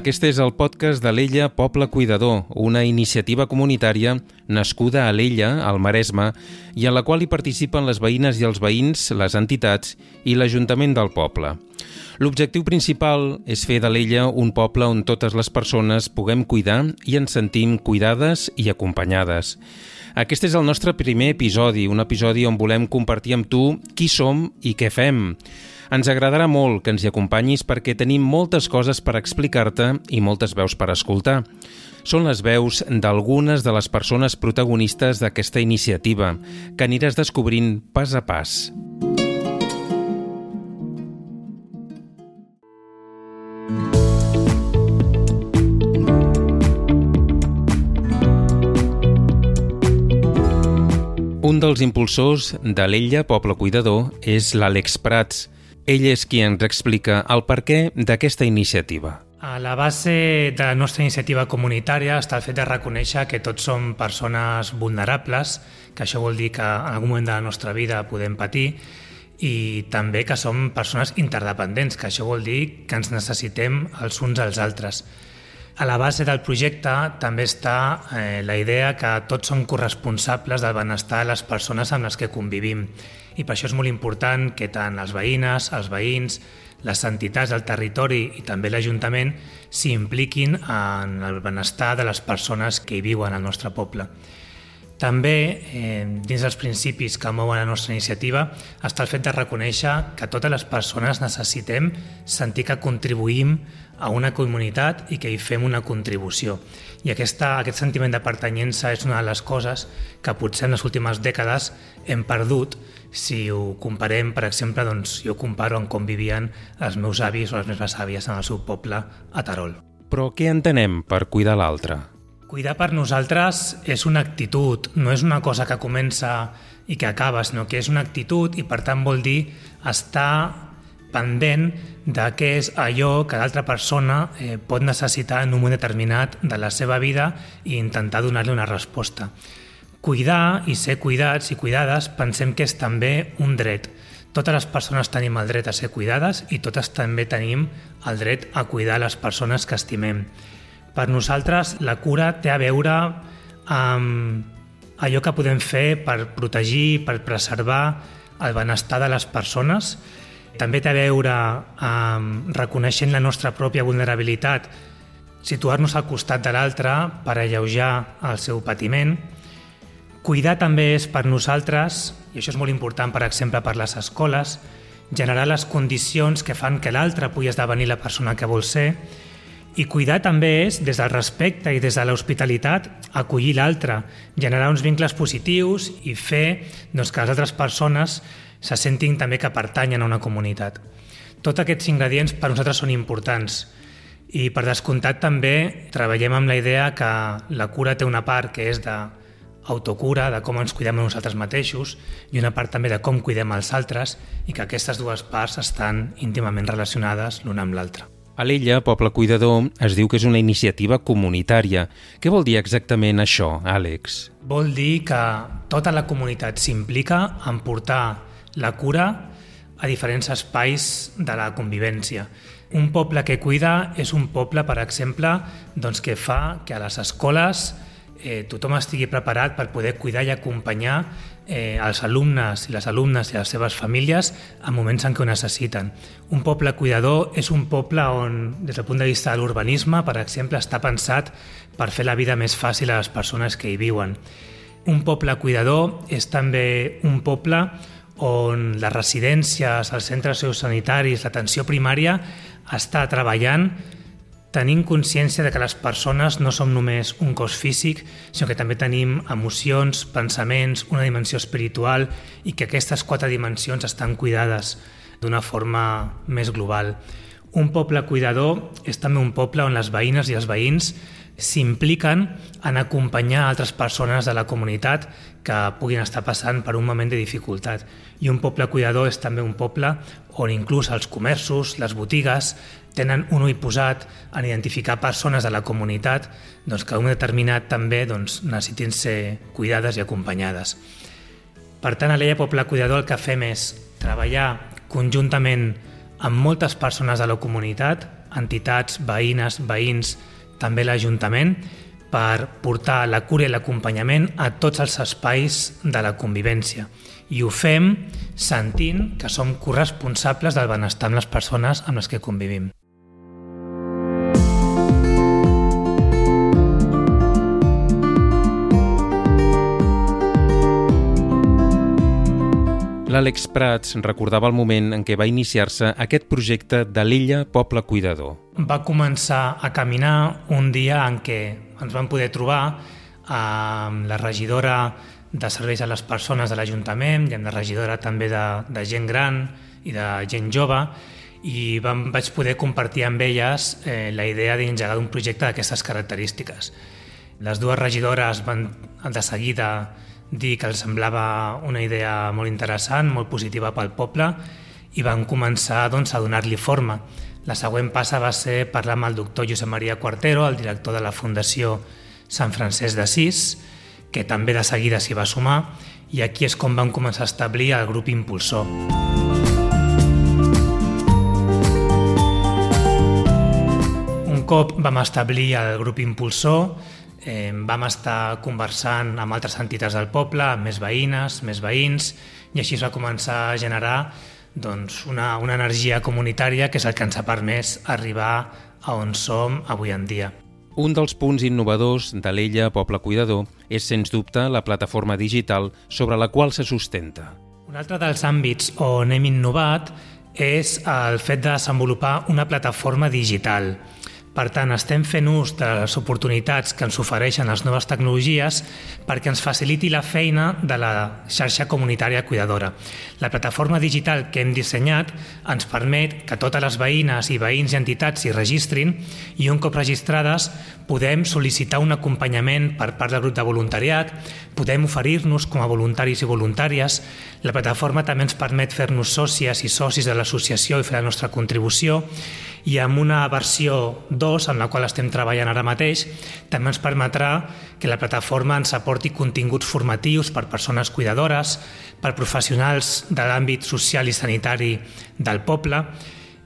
Aquest és el podcast de l'Ella Poble Cuidador, una iniciativa comunitària nascuda a l'Ella, al Maresme, i en la qual hi participen les veïnes i els veïns, les entitats i l'Ajuntament del poble. L'objectiu principal és fer de l'Ella un poble on totes les persones puguem cuidar i ens sentim cuidades i acompanyades. Aquest és el nostre primer episodi, un episodi on volem compartir amb tu qui som i què fem. Ens agradarà molt que ens hi acompanyis perquè tenim moltes coses per explicar-te i moltes veus per escoltar. Són les veus d'algunes de les persones protagonistes d'aquesta iniciativa, que aniràs descobrint pas a pas. Un dels impulsors de l'Ella Poble Cuidador és l'Àlex Prats, ell és qui ens explica el perquè d'aquesta iniciativa. A la base de la nostra iniciativa comunitària està el fet de reconèixer que tots som persones vulnerables, que això vol dir que en algun moment de la nostra vida podem patir, i també que som persones interdependents, que això vol dir que ens necessitem els uns als altres. A la base del projecte també està eh, la idea que tots som corresponsables del benestar de les persones amb les que convivim i per això és molt important que tant els veïnes, els veïns, les entitats del territori i també l'Ajuntament s'hi impliquin en el benestar de les persones que hi viuen al nostre poble. També, eh, dins dels principis que mouen la nostra iniciativa, està el fet de reconèixer que totes les persones necessitem sentir que contribuïm a una comunitat i que hi fem una contribució. I aquesta, aquest sentiment de pertanyença és una de les coses que potser en les últimes dècades hem perdut si ho comparem, per exemple, doncs jo comparo amb com vivien els meus avis o les meves àvies en el seu poble a Tarol. Però què entenem per cuidar l'altre? Cuidar per nosaltres és una actitud, no és una cosa que comença i que acaba, sinó que és una actitud i per tant vol dir estar pendent de què és allò que l'altra persona eh, pot necessitar en un moment determinat de la seva vida i intentar donar-li una resposta. Cuidar i ser cuidats i cuidades pensem que és també un dret. Totes les persones tenim el dret a ser cuidades i totes també tenim el dret a cuidar les persones que estimem. Per nosaltres la cura té a veure amb allò que podem fer per protegir, per preservar el benestar de les persones. També té a veure amb reconeixent la nostra pròpia vulnerabilitat, situar-nos al costat de l'altre per alleujar el seu patiment, Cuidar també és per nosaltres, i això és molt important, per exemple, per les escoles, generar les condicions que fan que l'altre pugui esdevenir la persona que vol ser, i cuidar també és, des del respecte i des de l'hospitalitat, acollir l'altre, generar uns vincles positius i fer doncs, que les altres persones se sentin també que pertanyen a una comunitat. Tots aquests ingredients per nosaltres són importants i per descomptat també treballem amb la idea que la cura té una part que és de autocura, de com ens cuidem a nosaltres mateixos i una part també de com cuidem els altres i que aquestes dues parts estan íntimament relacionades l'una amb l'altra. A l'Ella, Poble Cuidador, es diu que és una iniciativa comunitària. Què vol dir exactament això, Àlex? Vol dir que tota la comunitat s'implica en portar la cura a diferents espais de la convivència. Un poble que cuida és un poble, per exemple, doncs, que fa que a les escoles eh, tothom estigui preparat per poder cuidar i acompanyar eh, els alumnes i les alumnes i les seves famílies en moments en què ho necessiten. Un poble cuidador és un poble on, des del punt de vista de l'urbanisme, per exemple, està pensat per fer la vida més fàcil a les persones que hi viuen. Un poble cuidador és també un poble on les residències, els centres sociosanitaris, l'atenció primària està treballant Tenim consciència de que les persones no som només un cos físic, sinó que també tenim emocions, pensaments, una dimensió espiritual i que aquestes quatre dimensions estan cuidades d'una forma més global. Un poble cuidador és també un poble on les veïnes i els veïns s'impliquen en acompanyar altres persones de la comunitat que puguin estar passant per un moment de dificultat. I un poble cuidador és també un poble on inclús els comerços, les botigues, tenen un ull posat en identificar persones de la comunitat doncs, que un determinat també doncs, necessitin ser cuidades i acompanyades. Per tant, a l'Ella Poble Cuidador el que fem és treballar conjuntament amb moltes persones de la comunitat entitats, veïnes, veïns, també l'Ajuntament, per portar la cura i l'acompanyament a tots els espais de la convivència. I ho fem sentint que som corresponsables del benestar amb les persones amb les que convivim. L'Àlex Prats recordava el moment en què va iniciar-se aquest projecte de l'Illa Poble Cuidador. Va començar a caminar un dia en què ens vam poder trobar amb la regidora de serveis a les persones de l'Ajuntament i amb la regidora també de, de gent gran i de gent jove i vam, vaig poder compartir amb elles eh, la idea d'engegar un projecte d'aquestes característiques. Les dues regidores van de seguida dir que els semblava una idea molt interessant, molt positiva pel poble i van començar doncs, a donar-li forma. La següent passa va ser parlar amb el doctor Josep Maria Quartero, el director de la Fundació Sant Francesc d'Assís, que també de seguida s'hi va sumar, i aquí és com van començar a establir el grup impulsor. Un cop vam establir el grup impulsor, Eh, vam estar conversant amb altres entitats del poble, amb més veïnes, més veïns, i així es va començar a generar doncs, una, una energia comunitària que és el que ens ha permès arribar a on som avui en dia. Un dels punts innovadors de l'Ella Poble Cuidador és, sens dubte, la plataforma digital sobre la qual se sustenta. Un altre dels àmbits on hem innovat és el fet de desenvolupar una plataforma digital per tant, estem fent ús de les oportunitats que ens ofereixen les noves tecnologies perquè ens faciliti la feina de la xarxa comunitària cuidadora. La plataforma digital que hem dissenyat ens permet que totes les veïnes i veïns i entitats s'hi registrin i un cop registrades podem sol·licitar un acompanyament per part del grup de voluntariat, podem oferir-nos com a voluntaris i voluntàries. La plataforma també ens permet fer-nos sòcies i socis de l'associació i fer la nostra contribució i amb una versió 2, en la qual estem treballant ara mateix, també ens permetrà que la plataforma ens aporti continguts formatius per persones cuidadores, per professionals de l'àmbit social i sanitari del poble,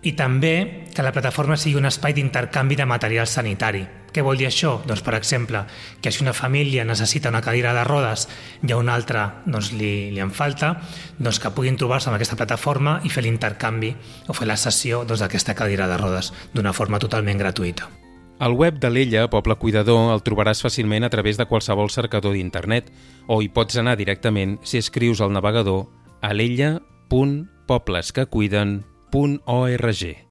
i també que la plataforma sigui un espai d'intercanvi de material sanitari. Què vol dir això? Doncs, per exemple, que si una família necessita una cadira de rodes i a una altra doncs, li, li en falta, doncs que puguin trobar-se en aquesta plataforma i fer l'intercanvi o fer la sessió doncs, d'aquesta doncs, cadira de rodes d'una forma totalment gratuïta. El web de l'Ella, Poble Cuidador, el trobaràs fàcilment a través de qualsevol cercador d'internet o hi pots anar directament si escrius al navegador a l'ella.poblesquecuiden.com www.ecc.org.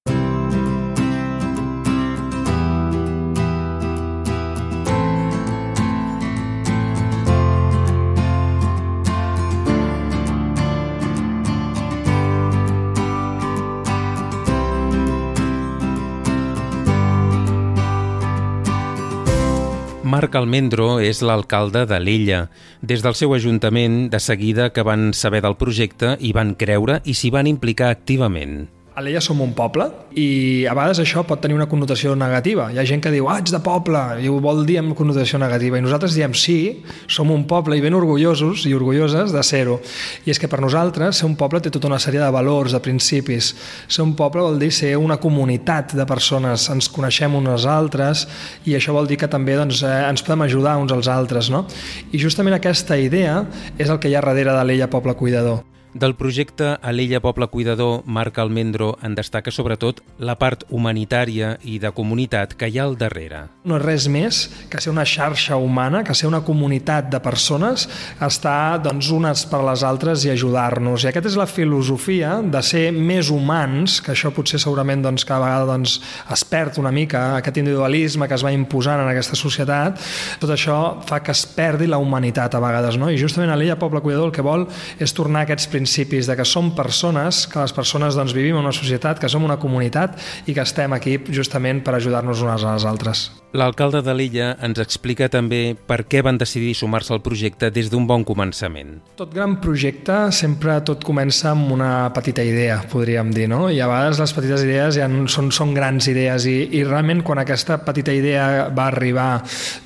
Marc Almendro és l'alcalde de l'Illa. Des del seu ajuntament, de seguida que van saber del projecte, hi van creure i s'hi van implicar activament. A l'Ella som un poble i a vegades això pot tenir una connotació negativa. Hi ha gent que diu, ah, ets de poble, i ho vol dir amb connotació negativa. I nosaltres diem, sí, som un poble i ben orgullosos i orgulloses de ser-ho. I és que per nosaltres ser un poble té tota una sèrie de valors, de principis. Ser un poble vol dir ser una comunitat de persones, ens coneixem unes altres i això vol dir que també doncs, eh, ens podem ajudar uns als altres. No? I justament aquesta idea és el que hi ha darrere de l'Ella Poble Cuidador. Del projecte Alella Poble Cuidador, Marc Almendro en destaca sobretot la part humanitària i de comunitat que hi ha al darrere. No és res més que ser una xarxa humana, que ser una comunitat de persones, estar doncs, unes per les altres i ajudar-nos. I aquesta és la filosofia de ser més humans, que això potser segurament doncs, cada vegada doncs, es perd una mica, aquest individualisme que es va imposant en aquesta societat, tot això fa que es perdi la humanitat a vegades. No? I justament Alella Poble Cuidador el que vol és tornar aquests principis principis de que som persones, que les persones doncs, vivim en una societat, que som una comunitat i que estem aquí justament per ajudar-nos unes a les altres. L'alcalde de l'illa ens explica també per què van decidir sumar-se al projecte des d'un bon començament. Tot gran projecte sempre tot comença amb una petita idea, podríem dir, no? I a vegades les petites idees ja són, són grans idees i, i realment quan aquesta petita idea va arribar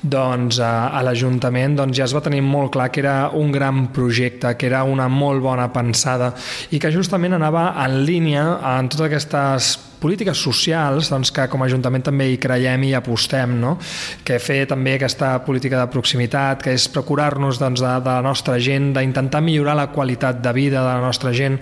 doncs, a, a l'Ajuntament doncs ja es va tenir molt clar que era un gran projecte, que era una molt bona pensada i que justament anava en línia en totes aquestes polítiques socials doncs, que com a Ajuntament també hi creiem i apostem, no? que fer també aquesta política de proximitat, que és procurar-nos doncs, de, de la nostra gent, d'intentar millorar la qualitat de vida de la nostra gent.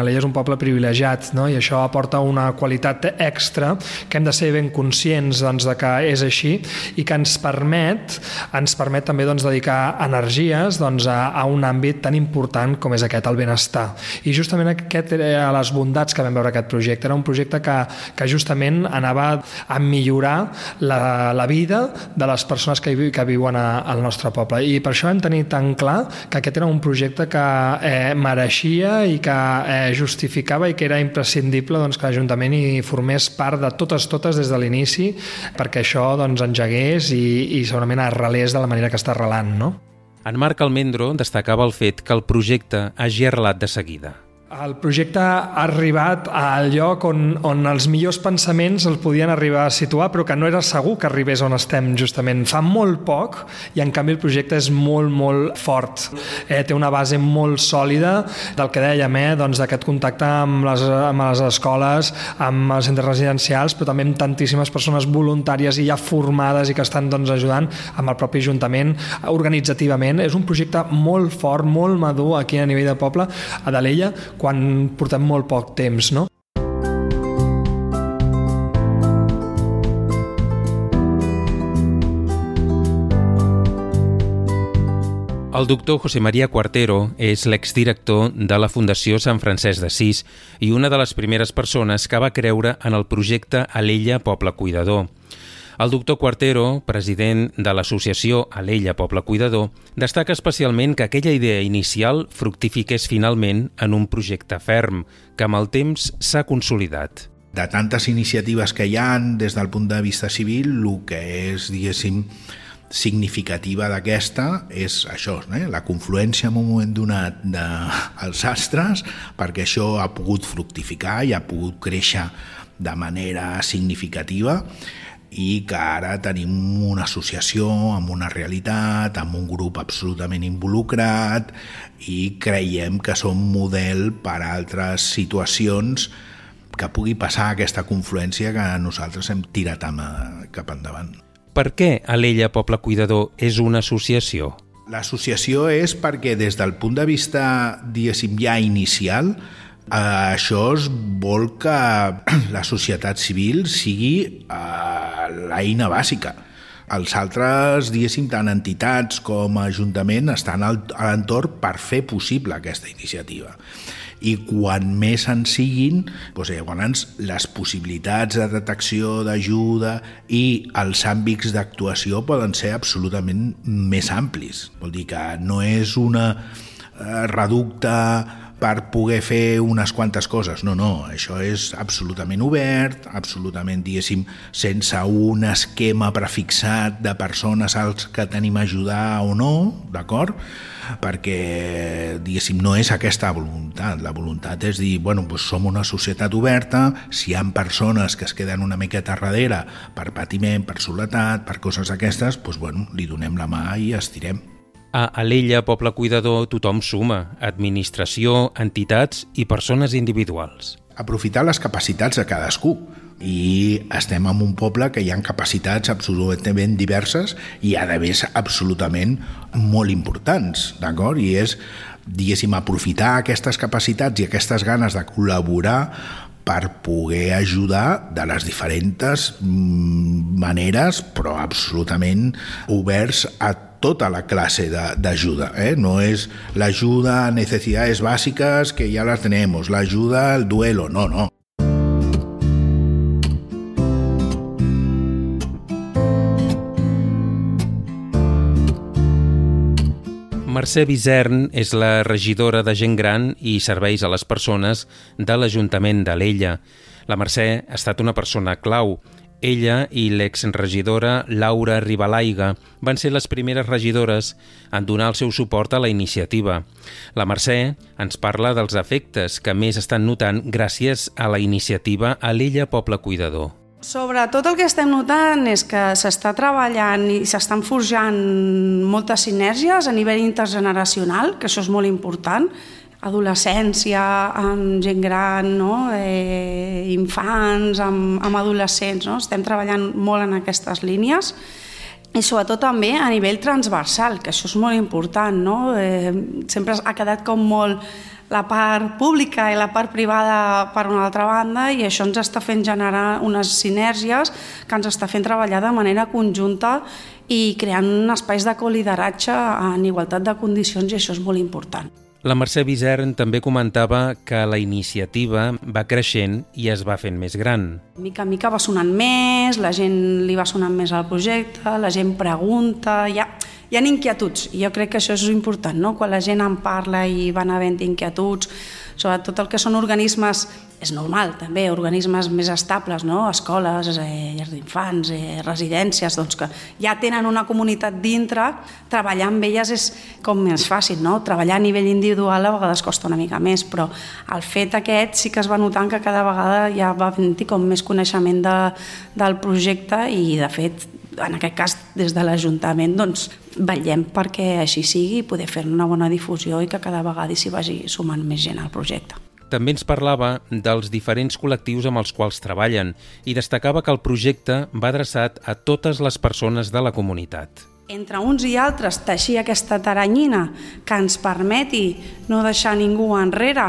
Alella és un poble privilegiat no? i això aporta una qualitat extra que hem de ser ben conscients doncs, de que és així i que ens permet, ens permet també doncs, dedicar energies doncs, a, a un àmbit tan important com és aquest, el benestar. I justament aquest era les bondats que vam veure aquest projecte. Era un projecte que, que justament anava a millorar la, la vida de les persones que, que viuen a, al nostre poble. I per això vam tenir tan clar que aquest era un projecte que eh, mereixia i que eh, justificava i que era imprescindible doncs, que l'Ajuntament hi formés part de totes, totes des de l'inici perquè això doncs, engegués i, i segurament arrelés de la manera que està arrelant. No? En Marc Almendro destacava el fet que el projecte hagi arrelat de seguida. El projecte ha arribat al lloc on, on els millors pensaments els podien arribar a situar, però que no era segur que arribés on estem justament. Fa molt poc i en canvi el projecte és molt, molt fort. Eh, té una base molt sòlida del que dèiem, eh, doncs d'aquest contacte amb les, amb les escoles, amb els centres residencials, però també amb tantíssimes persones voluntàries i ja formades i que estan doncs, ajudant amb el propi Ajuntament organitzativament. És un projecte molt fort, molt madur aquí a nivell de poble, a Dalella, quan portem molt poc temps, no? El doctor José María Cuartero és l'exdirector de la Fundació Sant Francesc d'Assís i una de les primeres persones que va creure en el projecte Alella Poble Cuidador. El doctor Quartero, president de l'associació Alella Poble Cuidador, destaca especialment que aquella idea inicial fructifiqués finalment en un projecte ferm, que amb el temps s'ha consolidat. De tantes iniciatives que hi han des del punt de vista civil, el que és, diguéssim, significativa d'aquesta és això, eh? la confluència en un moment donat dels astres perquè això ha pogut fructificar i ha pogut créixer de manera significativa i que ara tenim una associació amb una realitat, amb un grup absolutament involucrat i creiem que som model per a altres situacions que pugui passar aquesta confluència que nosaltres hem tirat cap endavant. Per què Alella Poble Cuidador és una associació? L'associació és perquè des del punt de vista, diguéssim, ja inicial, això es vol que la societat civil sigui eh, l'eina bàsica. Els altres, diguéssim, tant entitats com Ajuntament estan a l'entorn per fer possible aquesta iniciativa i quan més en siguin, doncs llavors les possibilitats de detecció, d'ajuda i els àmbits d'actuació poden ser absolutament més amplis. Vol dir que no és una eh, reducte per poder fer unes quantes coses. No, no, això és absolutament obert, absolutament, diguéssim, sense un esquema prefixat de persones als que tenim a ajudar o no, d'acord? perquè, diguéssim, no és aquesta voluntat. La voluntat és dir, bueno, doncs som una societat oberta, si hi ha persones que es queden una miqueta darrere per patiment, per soledat, per coses aquestes, doncs, bueno, li donem la mà i estirem. A Alella, Poble Cuidador, tothom suma, administració, entitats i persones individuals. Aprofitar les capacitats de cadascú i estem en un poble que hi ha capacitats absolutament diverses i a més absolutament molt importants, d'acord? I és, diguéssim, aprofitar aquestes capacitats i aquestes ganes de col·laborar per poder ajudar de les diferents mm, maneres, però absolutament oberts a tota la clase d'ajuda. Eh? No és l'ajuda a necessitats bàsiques que ja les tenem, l'ajuda al duelo, no, no. Mercè Bisern és la regidora de gent gran i serveis a les persones de l'Ajuntament d'Alella. La Mercè ha estat una persona clau ella i l'exregidora Laura Ribalaiga van ser les primeres regidores en donar el seu suport a la iniciativa. La Mercè ens parla dels efectes que més estan notant gràcies a la iniciativa a l'Ella Poble Cuidador. Sobretot el que estem notant és que s'està treballant i s'estan forjant moltes sinergies a nivell intergeneracional, que això és molt important, adolescència, amb gent gran, no? eh, infants, amb, amb adolescents. No? Estem treballant molt en aquestes línies i sobretot també a nivell transversal, que això és molt important. No? Eh, sempre ha quedat com molt la part pública i la part privada per una altra banda i això ens està fent generar unes sinergies que ens està fent treballar de manera conjunta i creant espais de colideratge en igualtat de condicions i això és molt important. La Mercè Visern també comentava que la iniciativa va creixent i es va fent més gran. Mica en mica va sonant més, la gent li va sonant més al projecte, la gent pregunta, ja, hi ha inquietuds jo crec que això és important, no? quan la gent en parla i van havent inquietuds, sobretot el que són organismes, és normal també, organismes més estables, no? escoles, eh, llars d'infants, eh, residències, doncs que ja tenen una comunitat dintre, treballar amb elles és com més fàcil, no? treballar a nivell individual a vegades costa una mica més, però el fet aquest sí que es va notant que cada vegada ja va venir com més coneixement de, del projecte i de fet en aquest cas des de l'Ajuntament doncs, vetllem perquè així sigui i poder fer una bona difusió i que cada vegada s'hi vagi sumant més gent al projecte. També ens parlava dels diferents col·lectius amb els quals treballen i destacava que el projecte va adreçat a totes les persones de la comunitat. Entre uns i altres teixir aquesta taranyina que ens permeti no deixar ningú enrere,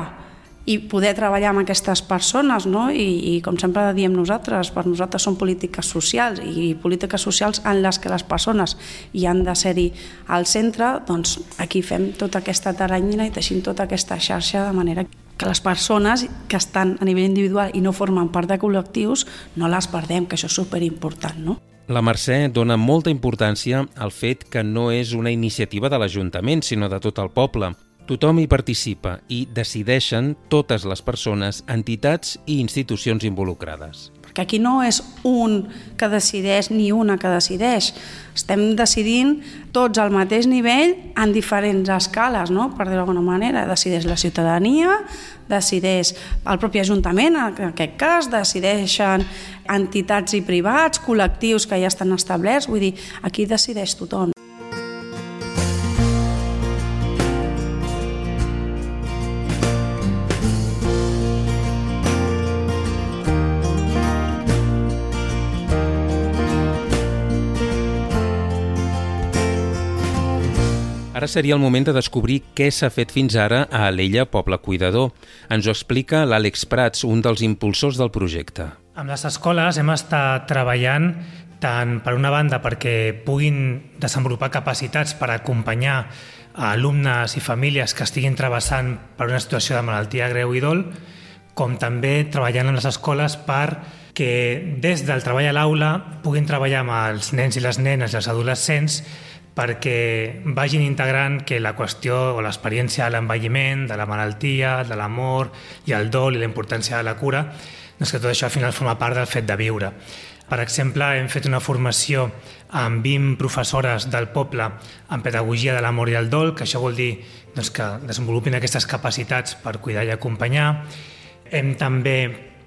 i poder treballar amb aquestes persones, no? I, i com sempre diem nosaltres, per nosaltres són polítiques socials i polítiques socials en les que les persones hi han de ser-hi al centre, doncs aquí fem tota aquesta taranyina i teixim tota aquesta xarxa de manera que les persones que estan a nivell individual i no formen part de col·lectius no les perdem, que això és superimportant, no? La Mercè dona molta importància al fet que no és una iniciativa de l'Ajuntament, sinó de tot el poble. Tothom hi participa i decideixen totes les persones, entitats i institucions involucrades. Perquè aquí no és un que decideix ni una que decideix. Estem decidint tots al mateix nivell en diferents escales, no? per dir-ho d'alguna manera. Decideix la ciutadania, decideix el propi Ajuntament, en aquest cas, decideixen entitats i privats, col·lectius que ja estan establerts, vull dir, aquí decideix tothom. Seria el moment de descobrir què s'ha fet fins ara a Alella Poble Cuidador. Ens ho explica l'Àlex Prats, un dels impulsors del projecte. Amb les escoles hem estat treballant tant per una banda perquè puguin desenvolupar capacitats per acompanyar a alumnes i famílies que estiguin travessant per una situació de malaltia greu i dol, com també treballant en les escoles per que des del treball a l'aula puguin treballar amb els nens i les nenes i els adolescents perquè vagin integrant que la qüestió o l'experiència de l'envelliment, de la malaltia, de l'amor i el dol i la importància de la cura, doncs que tot això al final forma part del fet de viure. Per exemple, hem fet una formació amb 20 professores del poble en pedagogia de l'amor i el dol, que això vol dir doncs, que desenvolupin aquestes capacitats per cuidar i acompanyar. Hem també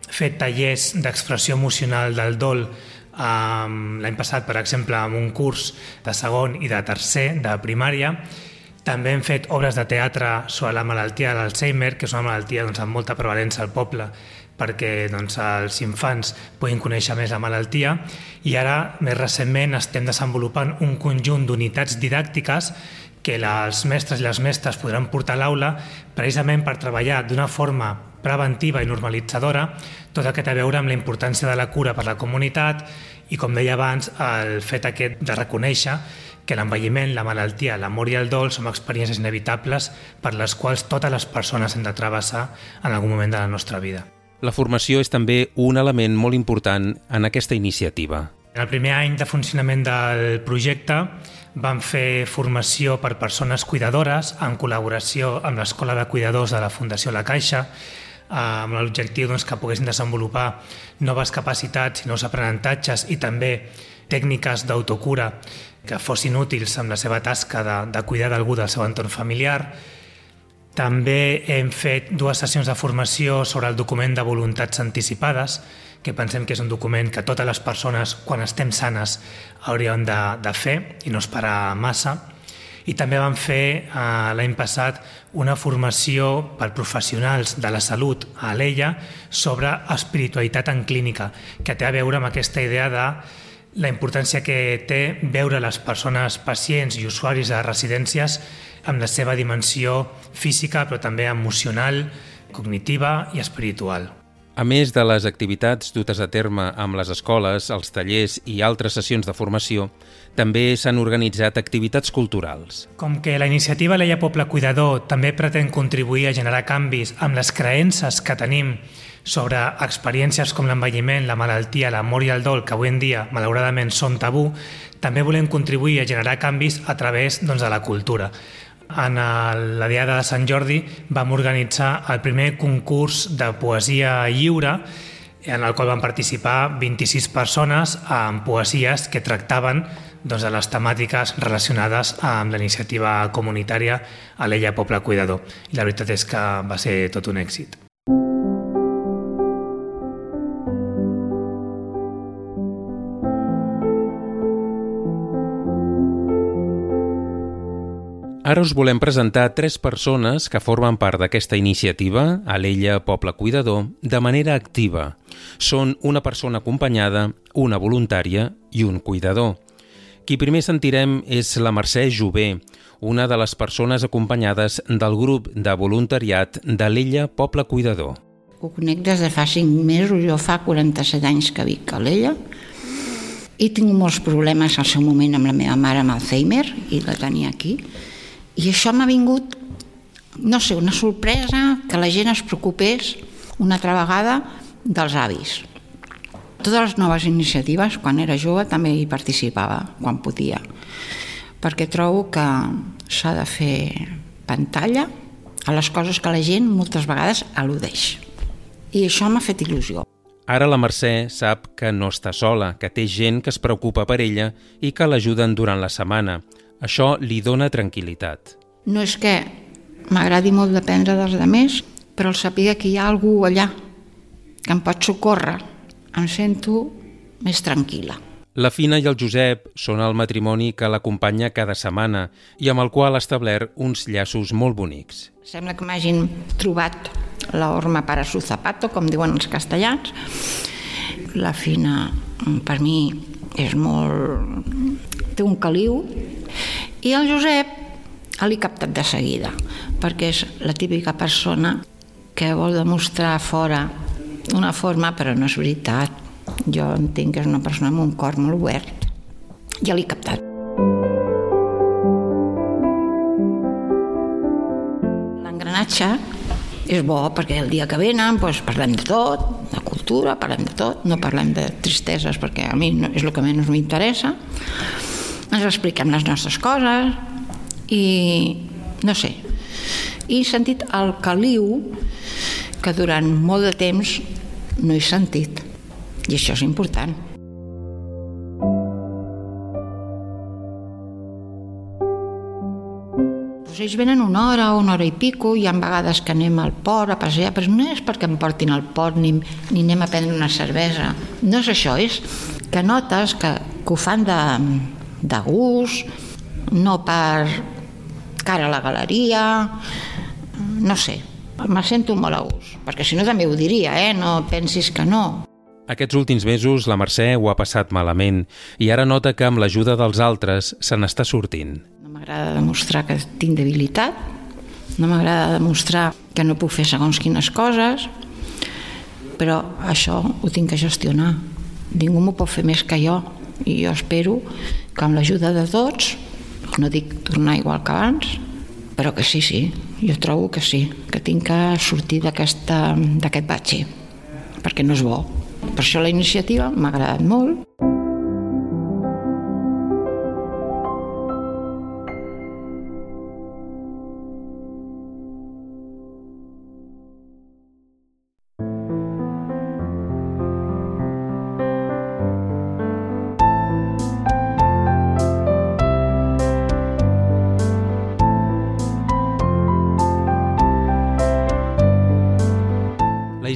fet tallers d'expressió emocional del dol Um, L'any passat, per exemple, amb un curs de segon i de tercer de primària, també hem fet obres de teatre sobre la malaltia de l'Alzheimer, que és una malaltia doncs, amb molta prevalença al poble, perquè doncs, els infants puguin conèixer més la malaltia. I ara, més recentment, estem desenvolupant un conjunt d'unitats didàctiques que els mestres i les mestres podran portar a l'aula precisament per treballar d'una forma preventiva i normalitzadora tot el que té a veure amb la importància de la cura per la comunitat i, com deia abans, el fet aquest de reconèixer que l'envelliment, la malaltia, l'amor i el dol són experiències inevitables per les quals totes les persones hem de travessar en algun moment de la nostra vida. La formació és també un element molt important en aquesta iniciativa. En el primer any de funcionament del projecte vam fer formació per persones cuidadores en col·laboració amb l'Escola de Cuidadors de la Fundació La Caixa amb l'objectiu doncs, que poguessin desenvolupar noves capacitats i nous aprenentatges i també tècniques d'autocura que fossin útils amb la seva tasca de, de cuidar d'algú del seu entorn familiar. També hem fet dues sessions de formació sobre el document de voluntats anticipades, que pensem que és un document que totes les persones, quan estem sanes, hauríem de, de fer i no esperar massa. I també vam fer eh, l'any passat una formació per professionals de la salut a l'EIA sobre espiritualitat en clínica, que té a veure amb aquesta idea de la importància que té veure les persones pacients i usuaris de residències amb la seva dimensió física, però també emocional, cognitiva i espiritual. A més de les activitats dutes a terme amb les escoles, els tallers i altres sessions de formació, també s'han organitzat activitats culturals. Com que la iniciativa Leia Poble Cuidador també pretén contribuir a generar canvis amb les creences que tenim sobre experiències com l'envelliment, la malaltia, l'amor i el dol, que avui en dia, malauradament, són tabú, també volem contribuir a generar canvis a través doncs, de la cultura en la Diada de Sant Jordi vam organitzar el primer concurs de poesia lliure en el qual van participar 26 persones amb poesies que tractaven doncs, de les temàtiques relacionades amb la iniciativa comunitària a l'Ella Poble Cuidador. I la veritat és que va ser tot un èxit. Ara us volem presentar tres persones que formen part d'aquesta iniciativa, a l'Ella Poble Cuidador, de manera activa. Són una persona acompanyada, una voluntària i un cuidador. Qui primer sentirem és la Mercè Jové, una de les persones acompanyades del grup de voluntariat de l'Ella Poble Cuidador. Ho conec des de fa 5 mesos, jo fa 47 anys que vic a l'Ella, he tingut molts problemes al seu moment amb la meva mare amb Alzheimer i la tenia aquí i això m'ha vingut, no sé, una sorpresa que la gent es preocupés una altra vegada dels avis. Totes les noves iniciatives, quan era jove, també hi participava, quan podia, perquè trobo que s'ha de fer pantalla a les coses que la gent moltes vegades al·ludeix. I això m'ha fet il·lusió. Ara la Mercè sap que no està sola, que té gent que es preocupa per ella i que l'ajuden durant la setmana. Això li dona tranquil·litat. No és que m'agradi molt dependre dels altres, però el saber que hi ha algú allà que em pot socórrer, em sento més tranquil·la. La Fina i el Josep són el matrimoni que l'acompanya cada setmana i amb el qual ha establert uns llaços molt bonics. Sembla que m'hagin trobat la horma para su zapato, com diuen els castellans. La Fina, per mi, és molt... té un caliu i el Josep l'he captat de seguida, perquè és la típica persona que vol demostrar fora una forma, però no és veritat. Jo entenc que és una persona amb un cor molt obert. Ja l'he captat. L'engranatge és bo perquè el dia que venen doncs, parlem de tot, de cultura, parlem de tot, no parlem de tristeses perquè a mi no, és el que menys m'interessa ens expliquem les nostres coses i no sé i he sentit el caliu que durant molt de temps no he sentit i això és important ells venen una hora una hora i pico, hi ha vegades que anem al port a passejar, però no és perquè em portin al port ni, ni anem a prendre una cervesa. No és això, és que notes que, que ho fan de, de gust, no per cara a la galeria, no sé, me sento molt a gust, perquè si no també ho diria, eh? no pensis que no. Aquests últims mesos la Mercè ho ha passat malament i ara nota que amb l'ajuda dels altres se n'està sortint. No m'agrada demostrar que tinc debilitat, no m'agrada demostrar que no puc fer segons quines coses, però això ho tinc que gestionar. Ningú m'ho pot fer més que jo i jo espero que amb l'ajuda de tots, no dic tornar igual que abans, però que sí, sí, jo trobo que sí, que tinc que sortir d'aquest batxe, perquè no és bo. Per això la iniciativa m'ha agradat molt.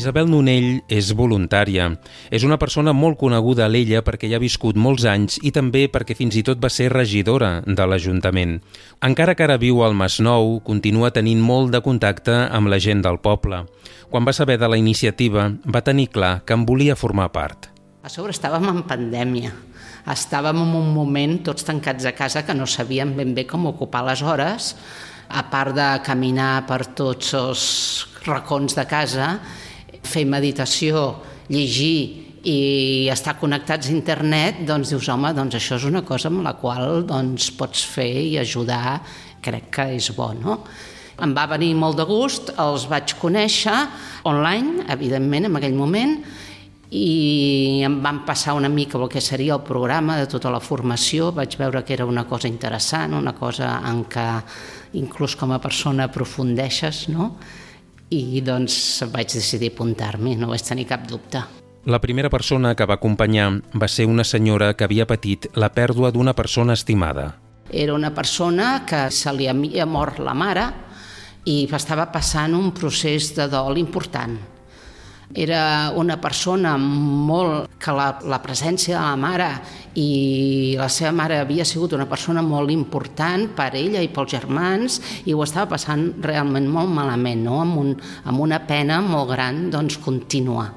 Isabel Nonell és voluntària. És una persona molt coneguda a l'ella perquè hi ha viscut molts anys i també perquè fins i tot va ser regidora de l'Ajuntament. Encara que ara viu al Masnou, continua tenint molt de contacte amb la gent del poble. Quan va saber de la iniciativa, va tenir clar que en volia formar part. A sobre estàvem en pandèmia. Estàvem en un moment tots tancats a casa que no sabíem ben bé com ocupar les hores, a part de caminar per tots els racons de casa, fer meditació, llegir i estar connectats a internet, doncs dius, home, doncs això és una cosa amb la qual doncs, pots fer i ajudar, crec que és bo, no? Em va venir molt de gust, els vaig conèixer online, evidentment, en aquell moment, i em van passar una mica el que seria el programa de tota la formació, vaig veure que era una cosa interessant, una cosa en què inclús com a persona aprofundeixes, no? I doncs vaig decidir apuntar-m'hi, no vaig tenir cap dubte. La primera persona que va acompanyar va ser una senyora que havia patit la pèrdua d'una persona estimada. Era una persona que se li havia mort la mare i estava passant un procés de dol important era una persona molt... que la, la presència de la mare i la seva mare havia sigut una persona molt important per ella i pels germans i ho estava passant realment molt malament, no? amb, un, amb una pena molt gran doncs, contínua.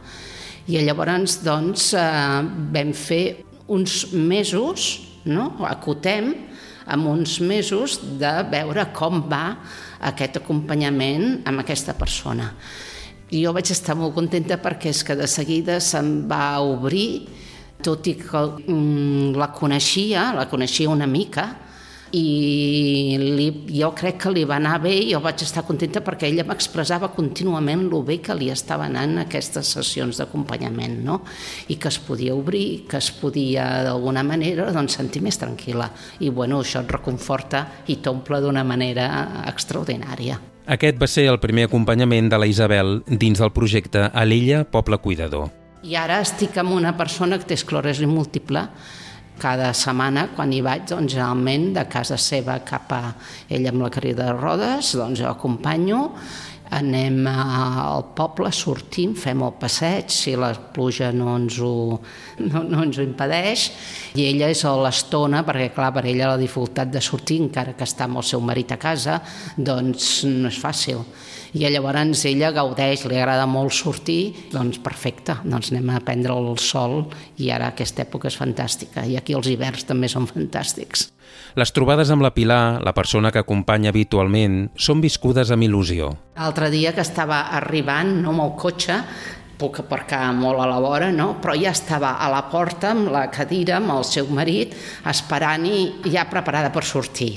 I llavors doncs, eh, vam fer uns mesos, no? acotem, amb uns mesos de veure com va aquest acompanyament amb aquesta persona. I jo vaig estar molt contenta perquè és que de seguida se'm va obrir, tot i que mm, la coneixia, la coneixia una mica, i li, jo crec que li va anar bé i jo vaig estar contenta perquè ella m'expressava contínuament el bé que li estava anant aquestes sessions d'acompanyament no? i que es podia obrir, que es podia d'alguna manera doncs, sentir més tranquil·la i bueno, això et reconforta i t'omple d'una manera extraordinària. Aquest va ser el primer acompanyament de la Isabel dins del projecte A l'Illa, Poble Cuidador. I ara estic amb una persona que té esclerosi múltiple. Cada setmana, quan hi vaig, doncs, generalment, de casa seva cap a ella amb la carrera de rodes, doncs jo acompanyo anem al poble, sortim, fem el passeig, si la pluja no ens ho, no, no ens ho impedeix, i ella és a l'estona, perquè clar, per ella la dificultat de sortir, encara que està amb el seu marit a casa, doncs no és fàcil i llavors ella gaudeix, li agrada molt sortir, doncs perfecte, doncs anem a prendre el sol i ara aquesta època és fantàstica i aquí els hiverns també són fantàstics. Les trobades amb la Pilar, la persona que acompanya habitualment, són viscudes amb il·lusió. L'altre dia que estava arribant no, amb el cotxe, puc aparcar molt a la vora, no? però ja estava a la porta amb la cadira, amb el seu marit, esperant i ja preparada per sortir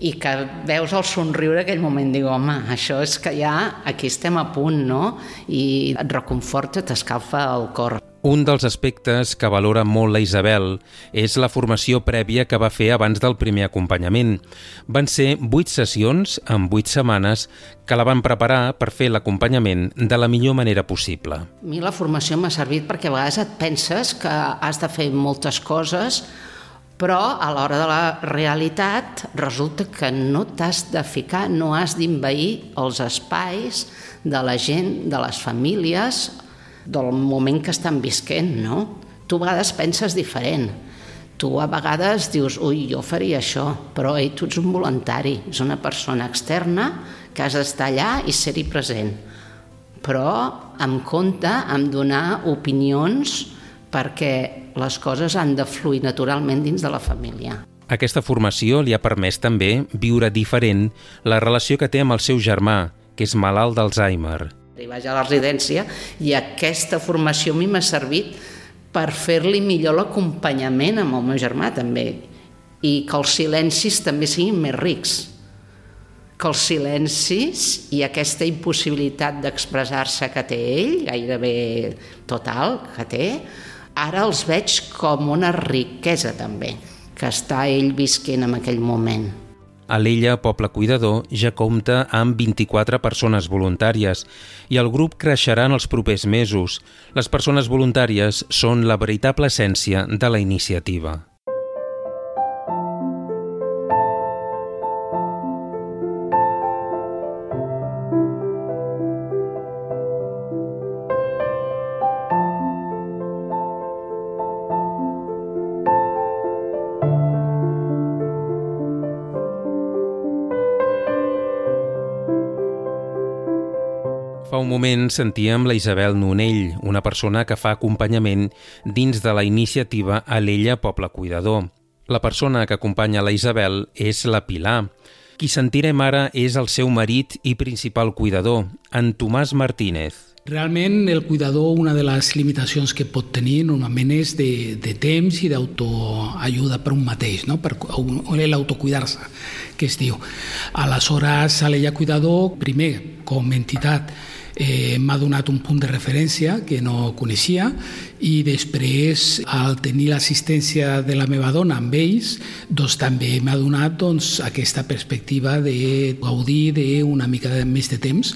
i que veus el somriure aquell moment, dic, home, això és que ja aquí estem a punt, no? I et reconforta, t'escalfa el cor. Un dels aspectes que valora molt la Isabel és la formació prèvia que va fer abans del primer acompanyament. Van ser vuit sessions en vuit setmanes que la van preparar per fer l'acompanyament de la millor manera possible. A mi la formació m'ha servit perquè a vegades et penses que has de fer moltes coses però a l'hora de la realitat resulta que no t'has de ficar, no has d'invair els espais de la gent, de les famílies, del moment que estan visquent, no? Tu a vegades penses diferent. Tu a vegades dius, ui, jo faria això, però ei, tu ets un voluntari, és una persona externa que has d'estar allà i ser-hi present. Però amb compte, amb donar opinions perquè les coses han de fluir naturalment dins de la família. Aquesta formació li ha permès també viure diferent la relació que té amb el seu germà, que és malalt d'Alzheimer. I vaig a la residència i aquesta formació a mi m'ha servit per fer-li millor l'acompanyament amb el meu germà també i que els silencis també siguin més rics que els silencis i aquesta impossibilitat d'expressar-se que té ell, gairebé total que té, Ara els veig com una riquesa també, que està ell visquent en aquell moment. A l'Ella Poble Cuidador ja compta amb 24 persones voluntàries i el grup creixerà en els propers mesos. Les persones voluntàries són la veritable essència de la iniciativa. Moment sentíem la Isabel Nonell, una persona que fa acompanyament dins de la iniciativa Alella Poble Cuidador. La persona que acompanya la Isabel és la Pilar. Qui sentirem ara és el seu marit i principal cuidador, en Tomàs Martínez. Realment el cuidador, una de les limitacions que pot tenir normalment és de, de temps i d'autoajuda per un mateix, no? per l'autocuidar-se, que es diu. Aleshores, l'ella cuidador, primer, com a entitat, eh, m'ha donat un punt de referència que no coneixia i després, al tenir l'assistència de la meva dona amb ells, doncs també m'ha donat doncs, aquesta perspectiva de gaudir d'una mica més de temps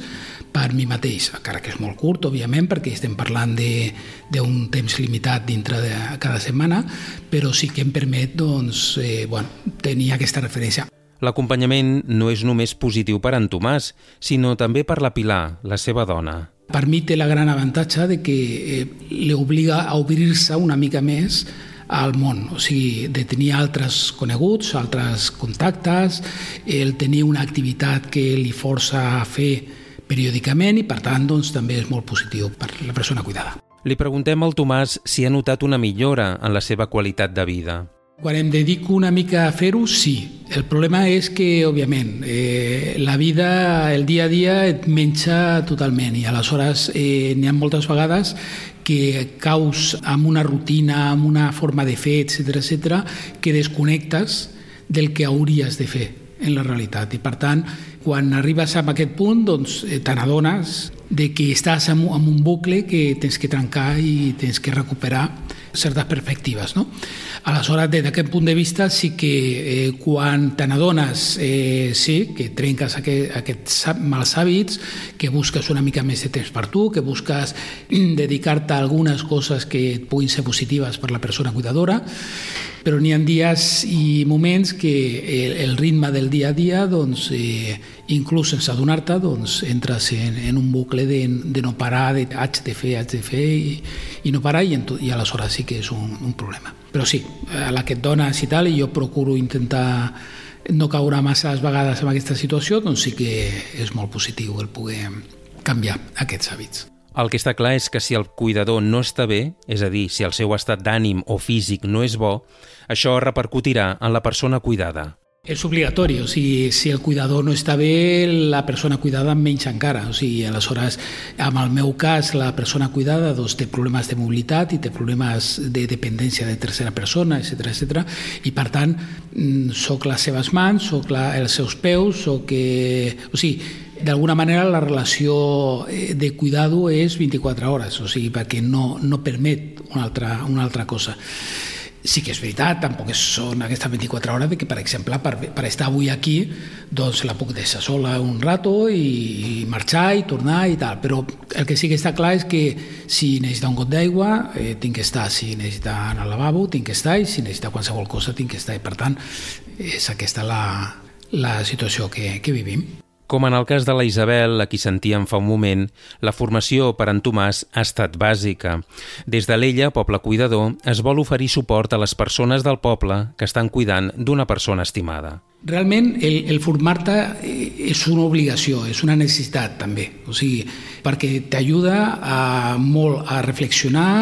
per mi mateix, encara que és molt curt, òbviament, perquè estem parlant d'un temps limitat dintre de cada setmana, però sí que em permet doncs, eh, bueno, tenir aquesta referència. L'acompanyament no és només positiu per en Tomàs, sinó també per la Pilar, la seva dona. Per mi té la gran avantatge de que eh, l'obliga a obrir-se una mica més al món, o sigui, de tenir altres coneguts, altres contactes, el tenir una activitat que li força a fer periòdicament i, per tant, doncs, també és molt positiu per la persona cuidada. Li preguntem al Tomàs si ha notat una millora en la seva qualitat de vida. Quan em dedico una mica a fer-ho, sí. El problema és que, òbviament, eh, la vida, el dia a dia et menja totalment i aleshores eh, n'hi ha moltes vegades que caus amb una rutina, amb una forma de fer, etc etc, que desconnectes del que hauries de fer en la realitat. I, per tant, quan arribes a aquest punt, doncs, eh, te n'adones de que estàs en, en un bucle que tens que trencar i tens que recuperar certes perspectives. No? Aleshores, des d'aquest punt de vista, sí que eh, quan te n'adones, eh, sí, que trenques aquest, aquests mals hàbits, que busques una mica més de temps per tu, que busques dedicar-te a algunes coses que puguin ser positives per la persona cuidadora, però n'hi ha dies i moments que el, el ritme del dia a dia, doncs, eh, inclús sense adonar-te, doncs, entres en, en un bucle de, de no parar, de haig de fer, haig de fer i, i no parar i, en i aleshores sí que és un, un problema. Però sí, a la que et dones i tal, jo procuro intentar no caure massa vegades en aquesta situació, doncs sí que és molt positiu el poder canviar aquests hàbits. El que està clar és que si el cuidador no està bé, és a dir, si el seu estat d'ànim o físic no és bo, això repercutirà en la persona cuidada. És obligatori, o sigui, si el cuidador no està bé, la persona cuidada menys encara. O sigui, aleshores, en el meu cas, la persona cuidada doncs, té problemes de mobilitat i té problemes de dependència de tercera persona, etc etc. i per tant, mm, sóc les seves mans, sóc la, els seus peus, sóc... Eh, o sigui, d'alguna manera la relació eh, de cuidado és 24 hores, o sigui, perquè no, no permet una altra, una altra cosa. Sí que és veritat, tampoc són aquestes 24 hores de que, per exemple, per, per estar avui aquí, doncs la puc deixar sola un rato i, i marxar i tornar i tal, però el que sí que està clar és que si necessita un got d'aigua eh, tinc que estar, si necessita anar al lavabo tinc que estar i si necessita qualsevol cosa tinc que estar. I per tant és aquesta la, la situació que, que vivim. Com en el cas de la Isabel, a qui sentíem fa un moment, la formació per en Tomàs ha estat bàsica. Des de l'ella, Poble Cuidador, es vol oferir suport a les persones del poble que estan cuidant d'una persona estimada. Realment, el, el formar-te eh, és una obligació, és una necessitat també. O sigui, perquè t'ajuda a, molt a reflexionar,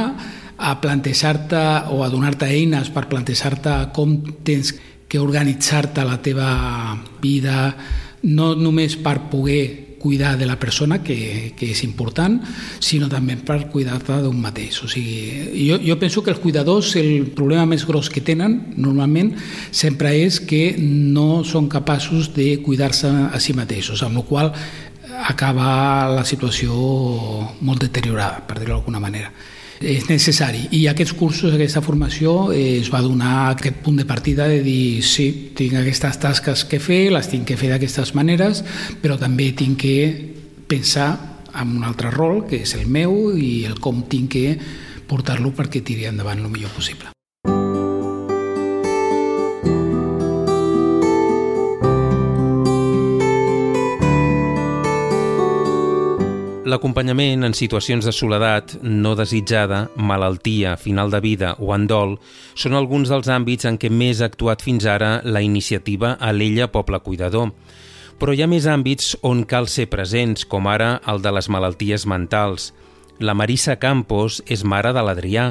a plantejar-te o a donar-te eines per plantejar-te com tens que organitzar-te la teva vida, no només per poder cuidar de la persona, que, que és important, sinó també per cuidar-te d'un mateix. O sigui, jo, jo penso que els cuidadors, el problema més gros que tenen, normalment, sempre és que no són capaços de cuidar-se a si mateixos, amb la qual acaba la situació molt deteriorada, per dir-ho d'alguna manera és necessari. I aquests cursos, aquesta formació, eh, es va donar aquest punt de partida de dir sí, tinc aquestes tasques que fer, les tinc que fer d'aquestes maneres, però també tinc que pensar en un altre rol, que és el meu, i el com tinc que portar-lo perquè tiri endavant el millor possible. L'acompanyament en situacions de soledat no desitjada, malaltia, final de vida o endol són alguns dels àmbits en què més ha actuat fins ara la iniciativa a l'Ella Poble Cuidador, Però hi ha més àmbits on cal ser presents, com ara el de les malalties mentals. La Marissa Campos és mare de l'Adrià,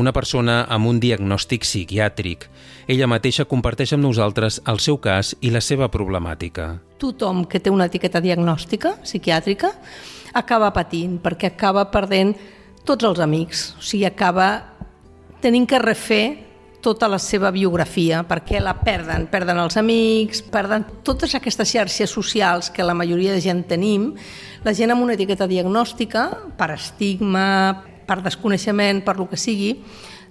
una persona amb un diagnòstic psiquiàtric. Ella mateixa comparteix amb nosaltres el seu cas i la seva problemàtica. Tothom que té una etiqueta diagnòstica psiquiàtrica acaba patint, perquè acaba perdent tots els amics, o sigui, acaba tenint que refer tota la seva biografia, perquè la perden, perden els amics, perden totes aquestes xarxes socials que la majoria de gent tenim, la gent amb una etiqueta diagnòstica, per estigma, per desconeixement, per lo que sigui,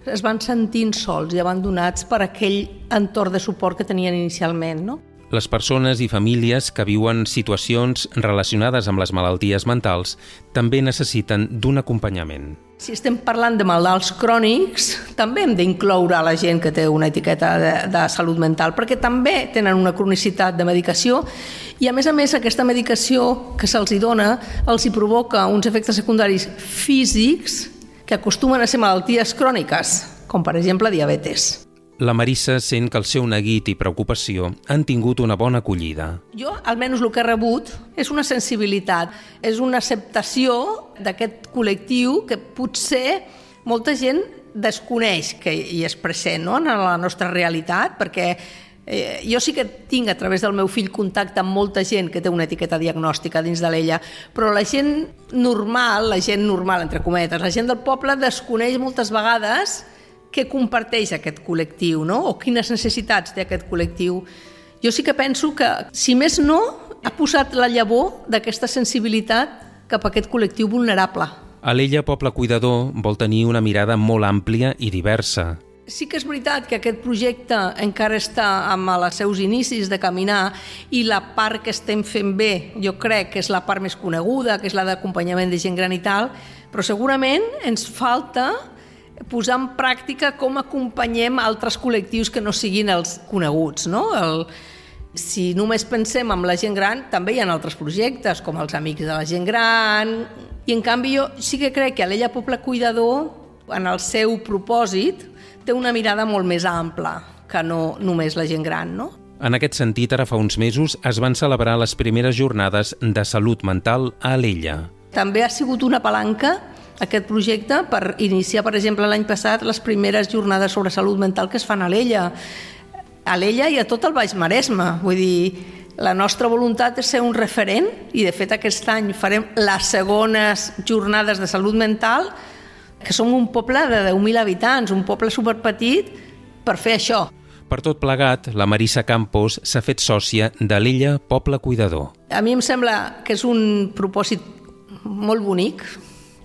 es van sentint sols i abandonats per aquell entorn de suport que tenien inicialment. No? Les persones i famílies que viuen situacions relacionades amb les malalties mentals també necessiten d'un acompanyament. Si estem parlant de malalts crònics, també hem d'incloure la gent que té una etiqueta de, de salut mental, perquè també tenen una cronicitat de medicació i, a més a més, aquesta medicació que se'ls dona els hi provoca uns efectes secundaris físics que acostumen a ser malalties cròniques, com per exemple diabetes. La Marissa sent que el seu neguit i preocupació han tingut una bona acollida. Jo, almenys el que he rebut, és una sensibilitat, és una acceptació d'aquest col·lectiu que potser molta gent desconeix que hi és present no? en la nostra realitat, perquè Eh, jo sí que tinc a través del meu fill contacte amb molta gent que té una etiqueta diagnòstica dins de l'ella, però la gent normal, la gent normal, entre cometes, la gent del poble desconeix moltes vegades què comparteix aquest col·lectiu, no? o quines necessitats té aquest col·lectiu. Jo sí que penso que, si més no, ha posat la llavor d'aquesta sensibilitat cap a aquest col·lectiu vulnerable. A l'Ella Poble Cuidador vol tenir una mirada molt àmplia i diversa, Sí que és veritat que aquest projecte encara està amb els seus inicis de caminar i la part que estem fent bé jo crec que és la part més coneguda, que és la d'acompanyament de gent gran i tal, però segurament ens falta posar en pràctica com acompanyem altres col·lectius que no siguin els coneguts. No? El, si només pensem en la gent gran, també hi ha altres projectes, com els Amics de la Gent Gran, i en canvi jo sí que crec que a l'Ella Poble Cuidador, en el seu propòsit, té una mirada molt més ampla que no només la gent gran, no? En aquest sentit, ara fa uns mesos es van celebrar les primeres jornades de salut mental a l'Ella. També ha sigut una palanca aquest projecte per iniciar, per exemple, l'any passat les primeres jornades sobre salut mental que es fan a l'Ella. A l'Ella i a tot el Baix Maresme. Vull dir, la nostra voluntat és ser un referent i, de fet, aquest any farem les segones jornades de salut mental que som un poble de 10.000 habitants, un poble superpetit, per fer això. Per tot plegat, la Marissa Campos s'ha fet sòcia de l'Illa Poble Cuidador. A mi em sembla que és un propòsit molt bonic.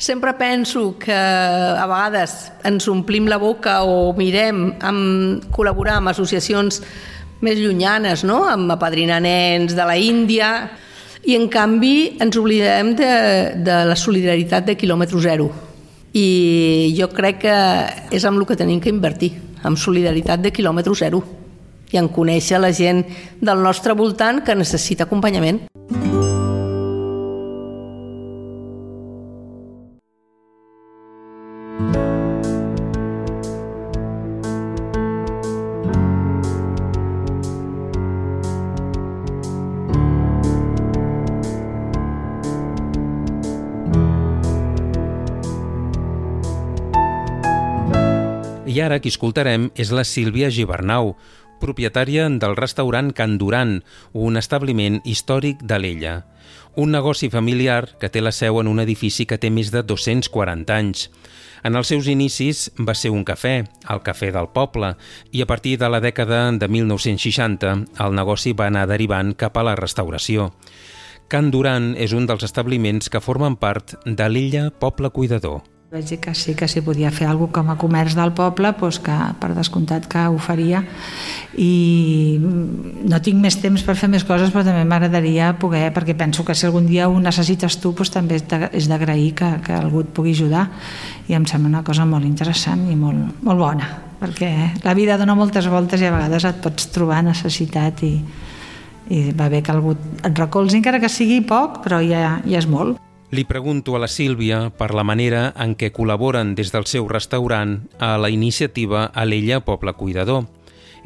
Sempre penso que a vegades ens omplim la boca o mirem amb col·laborar amb associacions més llunyanes, no? amb apadrinar nens de la Índia, i en canvi ens oblidem de, de la solidaritat de quilòmetre zero i jo crec que és amb el que tenim que invertir, amb solidaritat de quilòmetre zero i en conèixer la gent del nostre voltant que necessita acompanyament. I qui escoltarem és la Sílvia Gibernau, propietària del restaurant Can Duran, un establiment històric de l'Ella. Un negoci familiar que té la seu en un edifici que té més de 240 anys. En els seus inicis va ser un cafè, el Cafè del Poble, i a partir de la dècada de 1960 el negoci va anar derivant cap a la restauració. Can Duran és un dels establiments que formen part de l'illa Poble Cuidador. Vaig dir que sí, que si podia fer alguna com a comerç del poble, doncs que per descomptat que ho faria. I no tinc més temps per fer més coses, però també m'agradaria poder, perquè penso que si algun dia ho necessites tu, doncs també és d'agrair que, que algú et pugui ajudar. I em sembla una cosa molt interessant i molt, molt bona, perquè la vida dona moltes voltes i a vegades et pots trobar necessitat i, i va bé que algú et recolzi, encara que sigui poc, però ja, ja és molt. Li pregunto a la Sílvia per la manera en què col·laboren des del seu restaurant a la iniciativa a l'Ella Poble Cuidador.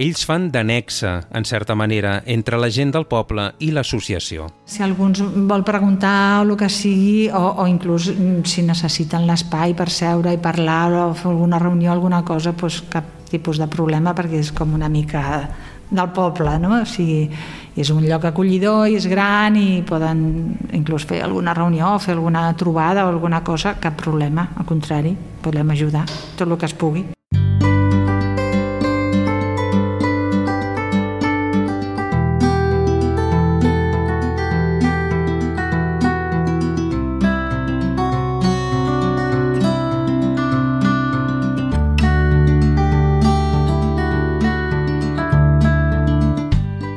Ells fan d'anexa, en certa manera, entre la gent del poble i l'associació. Si algú ens vol preguntar o el que sigui, o, o inclús mm, si necessiten l'espai per seure i parlar o fer alguna reunió, alguna cosa, doncs cap tipus de problema perquè és com una mica del poble, no? O sigui, és un lloc acollidor i és gran i poden inclús fer alguna reunió fer alguna trobada o alguna cosa, cap problema, al contrari, podem ajudar tot el que es pugui.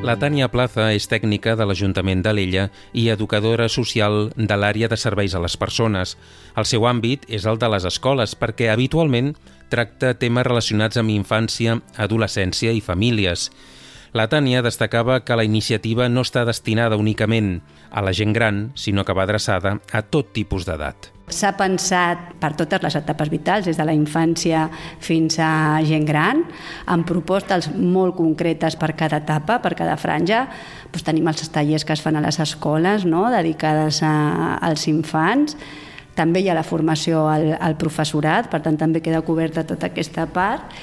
La Tània Plaza és tècnica de l'Ajuntament d'Alella i educadora social de l'àrea de serveis a les persones. El seu àmbit és el de les escoles perquè habitualment tracta temes relacionats amb infància, adolescència i famílies. La Tània destacava que la iniciativa no està destinada únicament a la gent gran, sinó que va adreçada a tot tipus d'edat. S'ha pensat per totes les etapes vitals, des de la infància fins a gent gran, amb propostes molt concretes per cada etapa, per cada franja. Doncs tenim els tallers que es fan a les escoles, no? dedicades a, als infants. També hi ha la formació al, al professorat, per tant també queda coberta tota aquesta part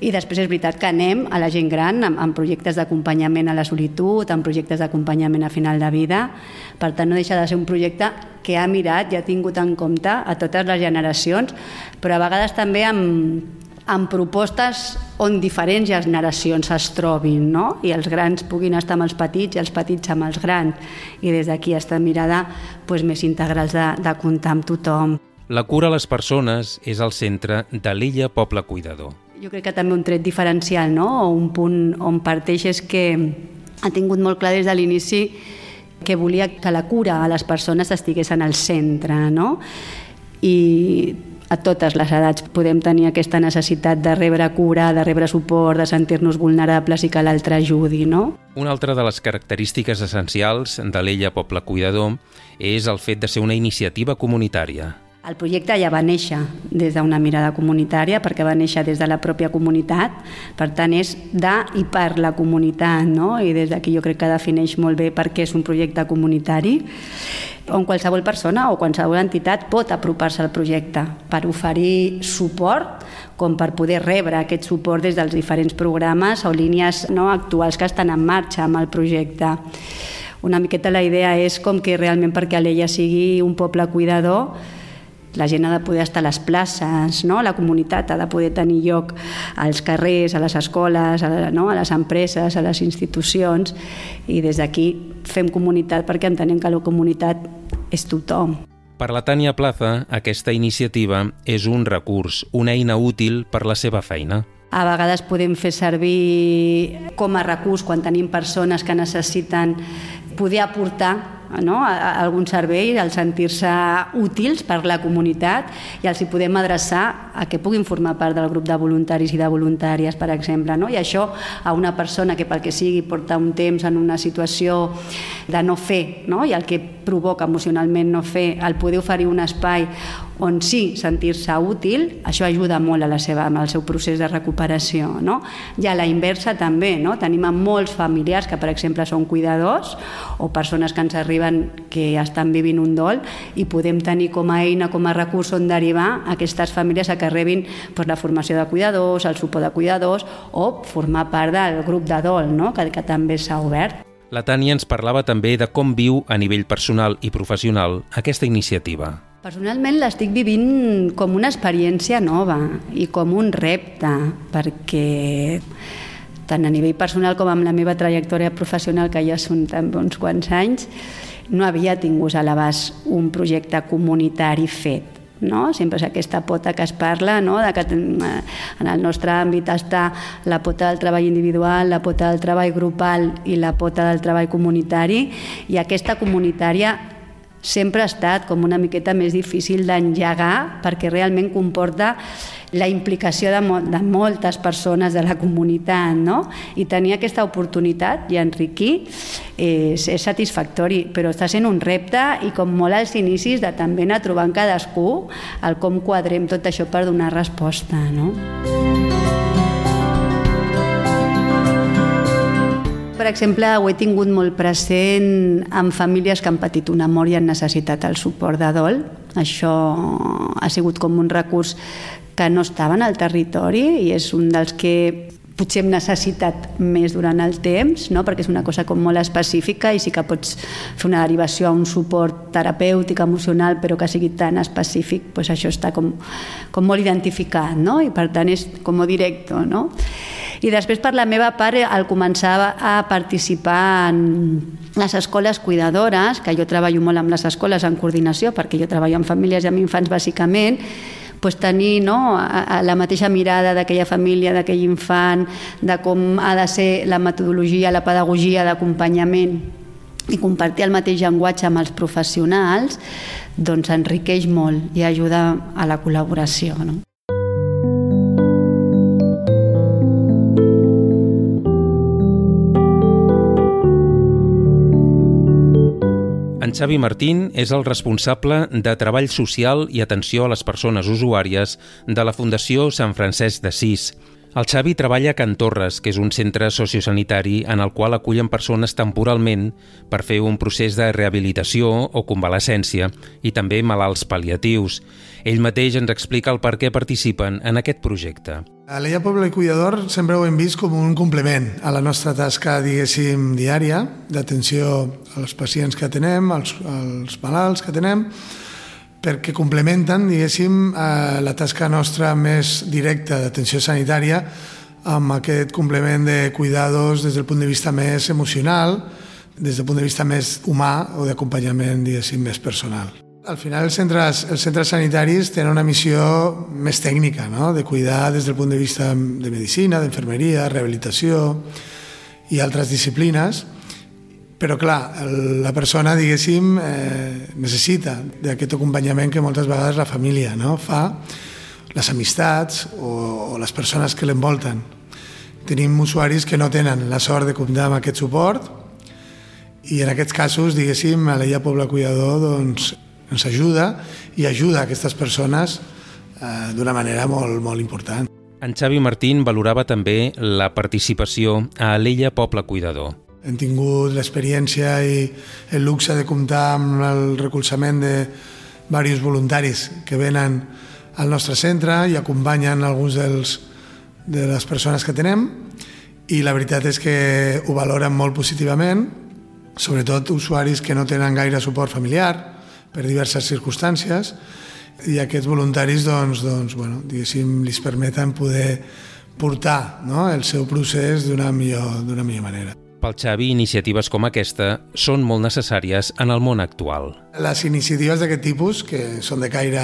i després és veritat que anem a la gent gran amb, amb projectes d'acompanyament a la solitud, amb projectes d'acompanyament a final de vida. Per tant, no deixa de ser un projecte que ha mirat i ha tingut en compte a totes les generacions, però a vegades també amb, amb propostes on diferents generacions es trobin no? i els grans puguin estar amb els petits i els petits amb els grans i des d'aquí aquesta mirada doncs, més integrals de, de comptar amb tothom. La cura a les persones és el centre de l'illa Poble Cuidador. Jo crec que també un tret diferencial, no? o un punt on parteix és que ha tingut molt clar des de l'inici que volia que la cura a les persones estigués en el centre, no? I a totes les edats podem tenir aquesta necessitat de rebre cura, de rebre suport, de sentir-nos vulnerables i que l'altre ajudi, no? Una altra de les característiques essencials de l'Ella Poble Cuidador és el fet de ser una iniciativa comunitària. El projecte ja va néixer des d'una mirada comunitària, perquè va néixer des de la pròpia comunitat, per tant és de i per la comunitat, no? i des d'aquí jo crec que defineix molt bé per què és un projecte comunitari, on qualsevol persona o qualsevol entitat pot apropar-se al projecte per oferir suport com per poder rebre aquest suport des dels diferents programes o línies no, actuals que estan en marxa amb el projecte. Una miqueta la idea és com que realment perquè l'Ella sigui un poble cuidador la gent ha de poder estar a les places, no? la comunitat ha de poder tenir lloc als carrers, a les escoles, a, no? a les empreses, a les institucions i des d'aquí fem comunitat perquè entenem que la comunitat és tothom. Per la Tània Plaza, aquesta iniciativa és un recurs, una eina útil per la seva feina. A vegades podem fer servir com a recurs quan tenim persones que necessiten poder aportar no? a, a algun servei, al sentir-se útils per la comunitat i els hi podem adreçar a que puguin formar part del grup de voluntaris i de voluntàries, per exemple. No? I això a una persona que pel que sigui porta un temps en una situació de no fer no? i el que provoca emocionalment no fer, el poder oferir un espai on sí sentir-se útil, això ajuda molt a la seva, al seu procés de recuperació. No? I a la inversa també, no? tenim molts familiars que, per exemple, són cuidadors o persones que ens arriben que estan vivint un dol i podem tenir com a eina, com a recurs on derivar aquestes famílies a que rebin pues, la formació de cuidadors, el suport de cuidadors o formar part del grup de dol, no? que, que també s'ha obert. La Tània ens parlava també de com viu a nivell personal i professional aquesta iniciativa. Personalment l'estic vivint com una experiència nova i com un repte, perquè tant a nivell personal com amb la meva trajectòria professional, que ja són també uns quants anys, no havia tingut a l'abast un projecte comunitari fet no? sempre és aquesta pota que es parla, no? de que en el nostre àmbit està la pota del treball individual, la pota del treball grupal i la pota del treball comunitari, i aquesta comunitària sempre ha estat com una miqueta més difícil d'engegar perquè realment comporta la implicació de, mo de moltes persones de la comunitat no? i tenir aquesta oportunitat i enriquir és, és satisfactori, però està sent un repte i com molt als inicis de també anar trobant cadascú el com quadrem tot això per donar resposta. No? per exemple, ho he tingut molt present amb famílies que han patit una mort i han necessitat el suport de dol. Això ha sigut com un recurs que no estava en el territori i és un dels que potser hem necessitat més durant el temps, no? perquè és una cosa com molt específica i sí que pots fer una derivació a un suport terapèutic, emocional, però que sigui tan específic, doncs això està com, com molt identificat, no? i per tant és com directe. No? I després, per la meva part, al començar a participar en les escoles cuidadores, que jo treballo molt amb les escoles en coordinació, perquè jo treballo amb famílies i amb infants bàsicament, pues, tenir no, a, a la mateixa mirada d'aquella família, d'aquell infant, de com ha de ser la metodologia, la pedagogia d'acompanyament i compartir el mateix llenguatge amb els professionals, doncs enriqueix molt i ajuda a la col·laboració. No? En Xavi Martín és el responsable de Treball Social i Atenció a les Persones Usuàries de la Fundació Sant Francesc d'Assís. El Xavi treballa a Can Torres, que és un centre sociosanitari en el qual acullen persones temporalment per fer un procés de rehabilitació o convalescència i també malalts pal·liatius. Ell mateix ens explica el per què participen en aquest projecte. A l'Ella Poble Cuidador sempre ho hem vist com un complement a la nostra tasca, diguéssim, diària, d'atenció als pacients que tenem, als, als malalts que tenem, perquè complementen, diguéssim, eh, la tasca nostra més directa d'atenció sanitària amb aquest complement de cuidados des del punt de vista més emocional, des del punt de vista més humà o d'acompanyament, diguéssim, més personal. Al final els centres, els centres sanitaris tenen una missió més tècnica, no? de cuidar des del punt de vista de medicina, d'infermeria, rehabilitació i altres disciplines, però clar, la persona, diguéssim, eh, necessita d'aquest acompanyament que moltes vegades la família no? fa, les amistats o, o les persones que l'envolten. Tenim usuaris que no tenen la sort de comptar amb aquest suport i en aquests casos, diguéssim, a l'Ella Poble Cuidador doncs, ens ajuda i ajuda aquestes persones eh, d'una manera molt, molt important. En Xavi Martín valorava també la participació a l'Ella Poble Cuidador. Hem tingut l'experiència i el luxe de comptar amb el recolzament de diversos voluntaris que venen al nostre centre i acompanyen alguns dels, de les persones que tenem i la veritat és que ho valoren molt positivament, sobretot usuaris que no tenen gaire suport familiar, per diverses circumstàncies i aquests voluntaris doncs, doncs, bueno, diguéssim, li permeten poder portar no, el seu procés d'una millor, millor manera. Pel Xavi, iniciatives com aquesta són molt necessàries en el món actual. Les iniciatives d'aquest tipus, que són de caire,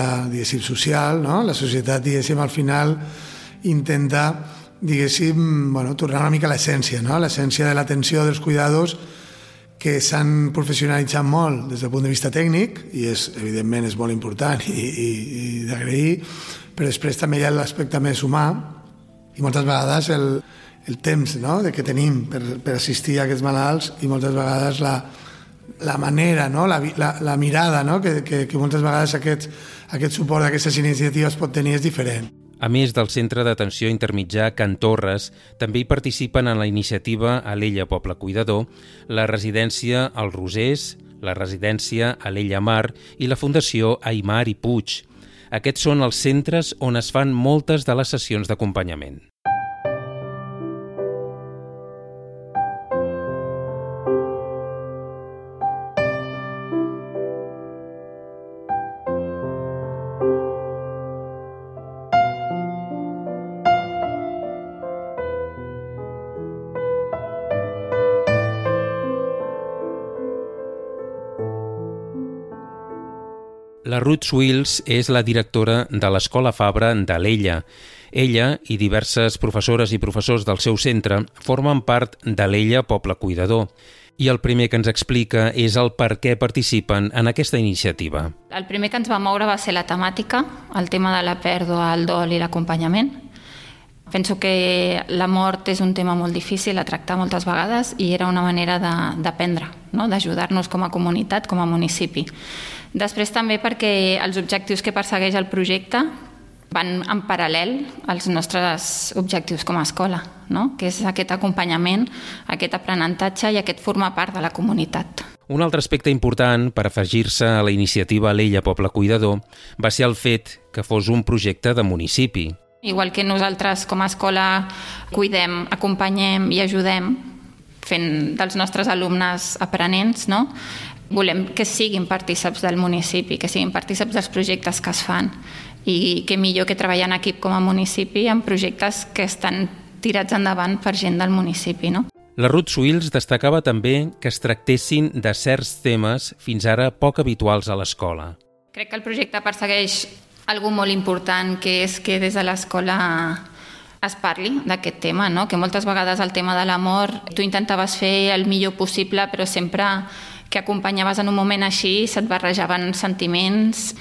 social, no? la societat, al final intenta, diguéssim, bueno, tornar una mica a l'essència, no? l'essència de l'atenció dels cuidados que s'han professionalitzat molt des del punt de vista tècnic, i és, evidentment és molt important i, i, i d'agrair, però després també hi ha l'aspecte més humà i moltes vegades el, el temps no? de que tenim per, per assistir a aquests malalts i moltes vegades la, la manera, no? la, la, la mirada no? que, que, que moltes vegades aquest, aquest suport d'aquestes iniciatives pot tenir és diferent. A més del Centre d'Atenció Intermitjà Can Torres, també hi participen en la iniciativa Alella Poble Cuidador, la residència Els Rosers, la residència Alella Mar i la Fundació Aimar i Puig. Aquests són els centres on es fan moltes de les sessions d'acompanyament. La Ruth Swills és la directora de l'Escola Fabra d'Alella. Ella i diverses professores i professors del seu centre formen part de l'Ella Poble Cuidador. I el primer que ens explica és el per què participen en aquesta iniciativa. El primer que ens va moure va ser la temàtica, el tema de la pèrdua, el dol i l'acompanyament. Penso que la mort és un tema molt difícil a tractar moltes vegades i era una manera d'aprendre, no? d'ajudar-nos com a comunitat, com a municipi. Després també perquè els objectius que persegueix el projecte van en paral·lel als nostres objectius com a escola, no? que és aquest acompanyament, aquest aprenentatge i aquest formar part de la comunitat. Un altre aspecte important per afegir-se a la iniciativa L'Ella Poble Cuidador va ser el fet que fos un projecte de municipi. Igual que nosaltres com a escola cuidem, acompanyem i ajudem fent dels nostres alumnes aprenents, no? Volem que siguin partíceps del municipi, que siguin partíceps dels projectes que es fan i que millor que treballar en equip com a municipi en projectes que estan tirats endavant per gent del municipi. No? La Ruth Suils destacava també que es tractessin de certs temes fins ara poc habituals a l'escola. Crec que el projecte persegueix algo molt important, que és que des de l'escola es parli d'aquest tema, no? que moltes vegades el tema de l'amor tu intentaves fer el millor possible però sempre que acompanyaves en un moment així se't barrejaven sentiments,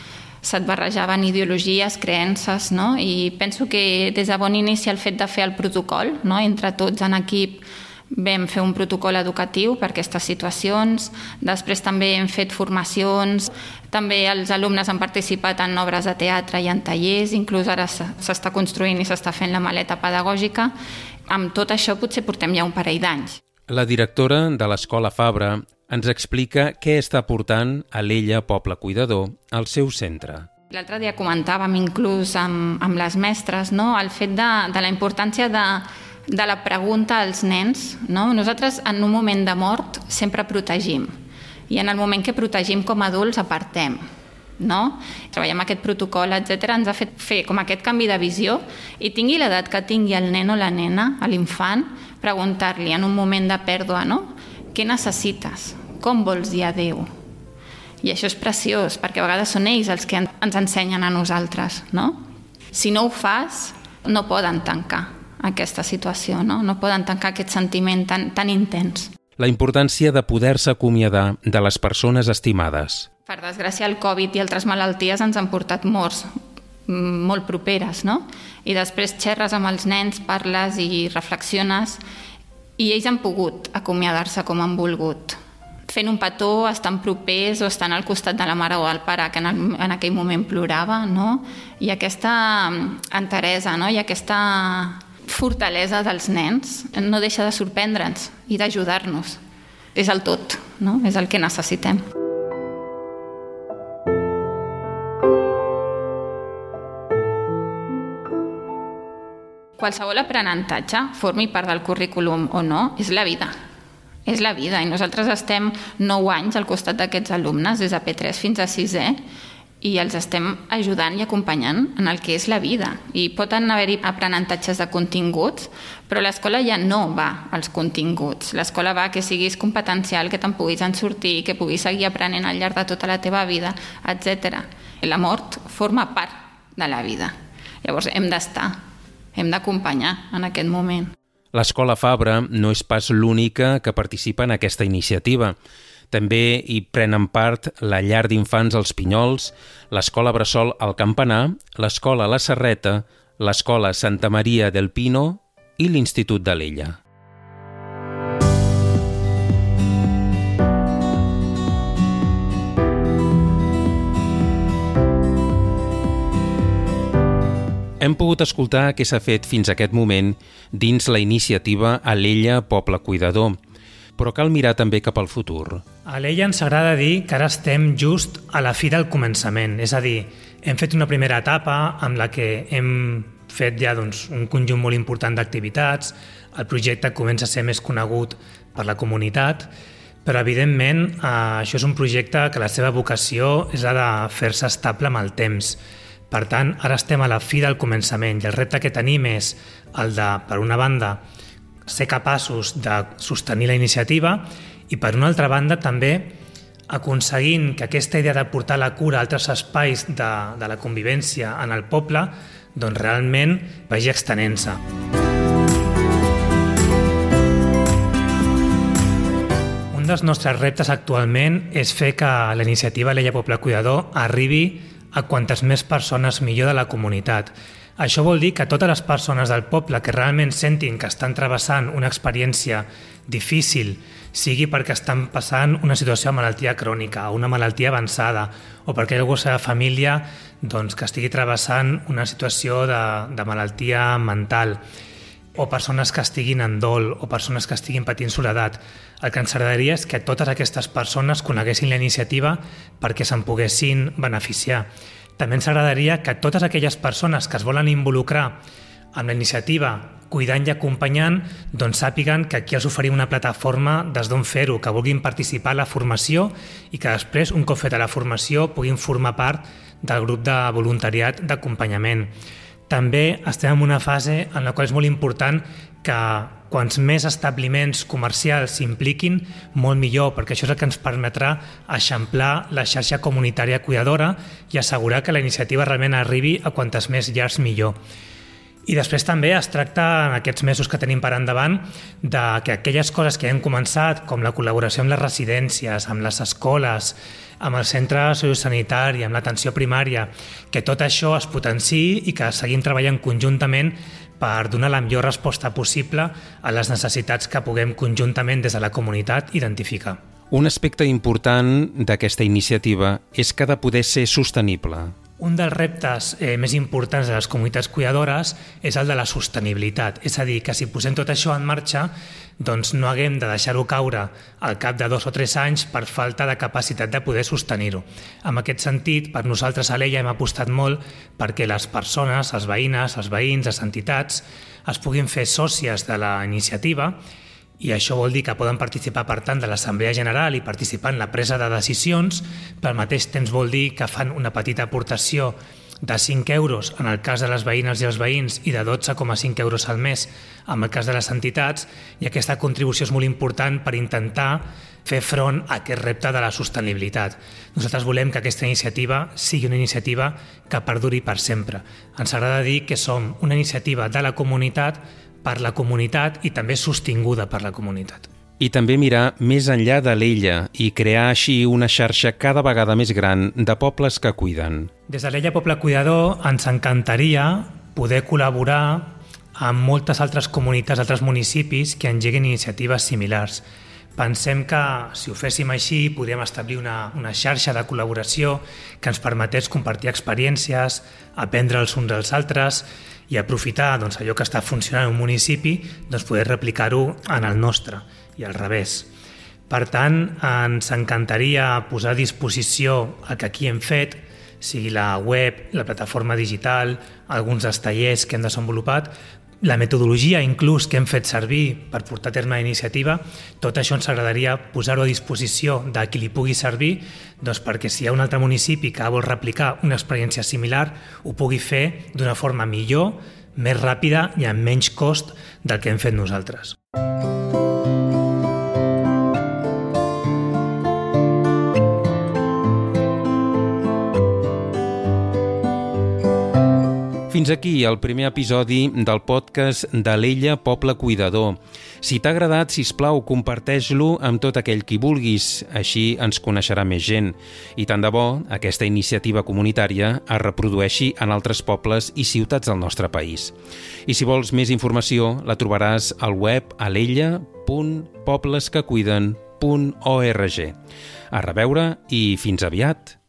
se't barrejaven ideologies, creences, no? i penso que des de bon inici el fet de fer el protocol, no? entre tots en equip, vam fer un protocol educatiu per aquestes situacions, després també hem fet formacions, també els alumnes han participat en obres de teatre i en tallers, inclús ara s'està construint i s'està fent la maleta pedagògica. Amb tot això potser portem ja un parell d'anys. La directora de l'Escola Fabra ens explica què està portant a l'Ella Poble Cuidador al seu centre. L'altre dia comentàvem inclús amb, amb les mestres no? el fet de, de la importància de, de la pregunta als nens. No? Nosaltres en un moment de mort sempre protegim i en el moment que protegim com a adults apartem. No? Treballem aquest protocol, etc ens ha fet fer com aquest canvi de visió i tingui l'edat que tingui el nen o la nena, l'infant, preguntar-li en un moment de pèrdua, no? Què necessites? Com vols dir adeu? I això és preciós, perquè a vegades són ells els que ens ensenyen a nosaltres, no? Si no ho fas, no poden tancar aquesta situació, no? No poden tancar aquest sentiment tan, tan intens. La importància de poder-se acomiadar de les persones estimades. Per desgràcia, el Covid i altres malalties ens han portat morts mm, molt properes, no? I després xerres amb els nens, parles i reflexiones i ells han pogut acomiadar-se com han volgut fent un petó, estan propers o estan al costat de la mare o el pare que en, el, en aquell moment plorava, no? I aquesta enteresa, no? I aquesta fortalesa dels nens no deixa de sorprendre'ns i d'ajudar-nos. És el tot, no? És el que necessitem. Qualsevol aprenentatge, formi part del currículum o no, és la vida. És la vida i nosaltres estem 9 anys al costat d'aquests alumnes, des de P3 fins a 6è, i els estem ajudant i acompanyant en el que és la vida. I poden haver-hi aprenentatges de continguts, però l'escola ja no va als continguts. L'escola va que siguis competencial, que te'n puguis en sortir, que puguis seguir aprenent al llarg de tota la teva vida, etc. La mort forma part de la vida. Llavors hem d'estar hem d'acompanyar en aquest moment. L'Escola Fabra no és pas l'única que participa en aquesta iniciativa. També hi prenen part la llar d'infants als Pinyols, l'Escola Bressol al Campanar, l'Escola La Serreta, l'Escola Santa Maria del Pino i l'Institut de l'Ella. Hem pogut escoltar què s'ha fet fins a aquest moment dins la iniciativa l'Ella Poble Cuidador, però cal mirar també cap al futur. A l'Ella ens agrada dir que ara estem just a la fi del començament, és a dir, hem fet una primera etapa amb la que hem fet ja doncs, un conjunt molt important d'activitats, el projecte comença a ser més conegut per la comunitat, però evidentment eh, això és un projecte que la seva vocació és la de fer-se estable amb el temps, per tant, ara estem a la fi del començament i el repte que tenim és el de, per una banda, ser capaços de sostenir la iniciativa i, per una altra banda, també aconseguint que aquesta idea de portar la cura a altres espais de, de la convivència en el poble doncs realment vagi extenent-se. Un dels nostres reptes actualment és fer que la iniciativa L'Ella Poble Cuidador arribi a quantes més persones millor de la comunitat. Això vol dir que totes les persones del poble que realment sentin que estan travessant una experiència difícil, sigui perquè estan passant una situació de malaltia crònica o una malaltia avançada o perquè algú a la seva família doncs, que estigui travessant una situació de, de malaltia mental o persones que estiguin en dol o persones que estiguin patint soledat. El que ens agradaria és que totes aquestes persones coneguessin la iniciativa perquè se'n poguessin beneficiar. També ens agradaria que totes aquelles persones que es volen involucrar amb la iniciativa cuidant i acompanyant, doncs sàpiguen que aquí els oferim una plataforma des d'on fer-ho, que vulguin participar a la formació i que després, un cop feta la formació, puguin formar part del grup de voluntariat d'acompanyament. També estem en una fase en la qual és molt important que quants més establiments comercials s'impliquin, molt millor, perquè això és el que ens permetrà eixamplar la xarxa comunitària cuidadora i assegurar que la iniciativa realment arribi a quantes més llars millor. I després també es tracta en aquests mesos que tenim per endavant de que aquelles coses que hem començat, com la col·laboració amb les residències, amb les escoles, amb el centre sociosanitari, amb l'atenció primària, que tot això es potenciï i que seguim treballant conjuntament per donar la millor resposta possible a les necessitats que puguem conjuntament des de la comunitat identificar. Un aspecte important d'aquesta iniciativa és que ha de poder ser sostenible. Un dels reptes eh, més importants de les comunitats cuidadores és el de la sostenibilitat. És a dir, que si posem tot això en marxa, doncs no haguem de deixar-ho caure al cap de dos o tres anys per falta de capacitat de poder sostenir-ho. En aquest sentit, per nosaltres a l'EIA hem apostat molt perquè les persones, els veïnes, els veïns, les entitats, es puguin fer sòcies de la iniciativa i això vol dir que poden participar, per tant, de l'Assemblea General i participar en la presa de decisions, però al mateix temps vol dir que fan una petita aportació de 5 euros en el cas de les veïnes i els veïns i de 12,5 euros al mes en el cas de les entitats i aquesta contribució és molt important per intentar fer front a aquest repte de la sostenibilitat. Nosaltres volem que aquesta iniciativa sigui una iniciativa que perduri per sempre. Ens agrada dir que som una iniciativa de la comunitat per la comunitat i també sostinguda per la comunitat. I també mirar més enllà de l'ella i crear així una xarxa cada vegada més gran de pobles que cuiden. Des de l'ella Poble Cuidador ens encantaria poder col·laborar amb moltes altres comunitats, altres municipis que engeguin iniciatives similars. Pensem que si ho féssim així podríem establir una, una xarxa de col·laboració que ens permetés compartir experiències, aprendre els uns dels altres i aprofitar doncs, allò que està funcionant en un municipi, doncs poder replicar-ho en el nostre i al revés. Per tant, ens encantaria posar a disposició el que aquí hem fet, sigui la web, la plataforma digital, alguns dels tallers que hem desenvolupat, la metodologia inclús que hem fet servir per portar a terme la iniciativa, tot això ens agradaria posar-ho a disposició de qui li pugui servir doncs perquè si hi ha un altre municipi que vol replicar una experiència similar, ho pugui fer d'una forma millor, més ràpida i amb menys cost del que hem fet nosaltres. Fins aquí el primer episodi del podcast de l'Ella Poble Cuidador. Si t'ha agradat, si plau, comparteix-lo amb tot aquell qui vulguis, així ens coneixerà més gent. I tant de bo, aquesta iniciativa comunitària es reprodueixi en altres pobles i ciutats del nostre país. I si vols més informació, la trobaràs al web alella.poblesquecuiden.org. A reveure i fins aviat!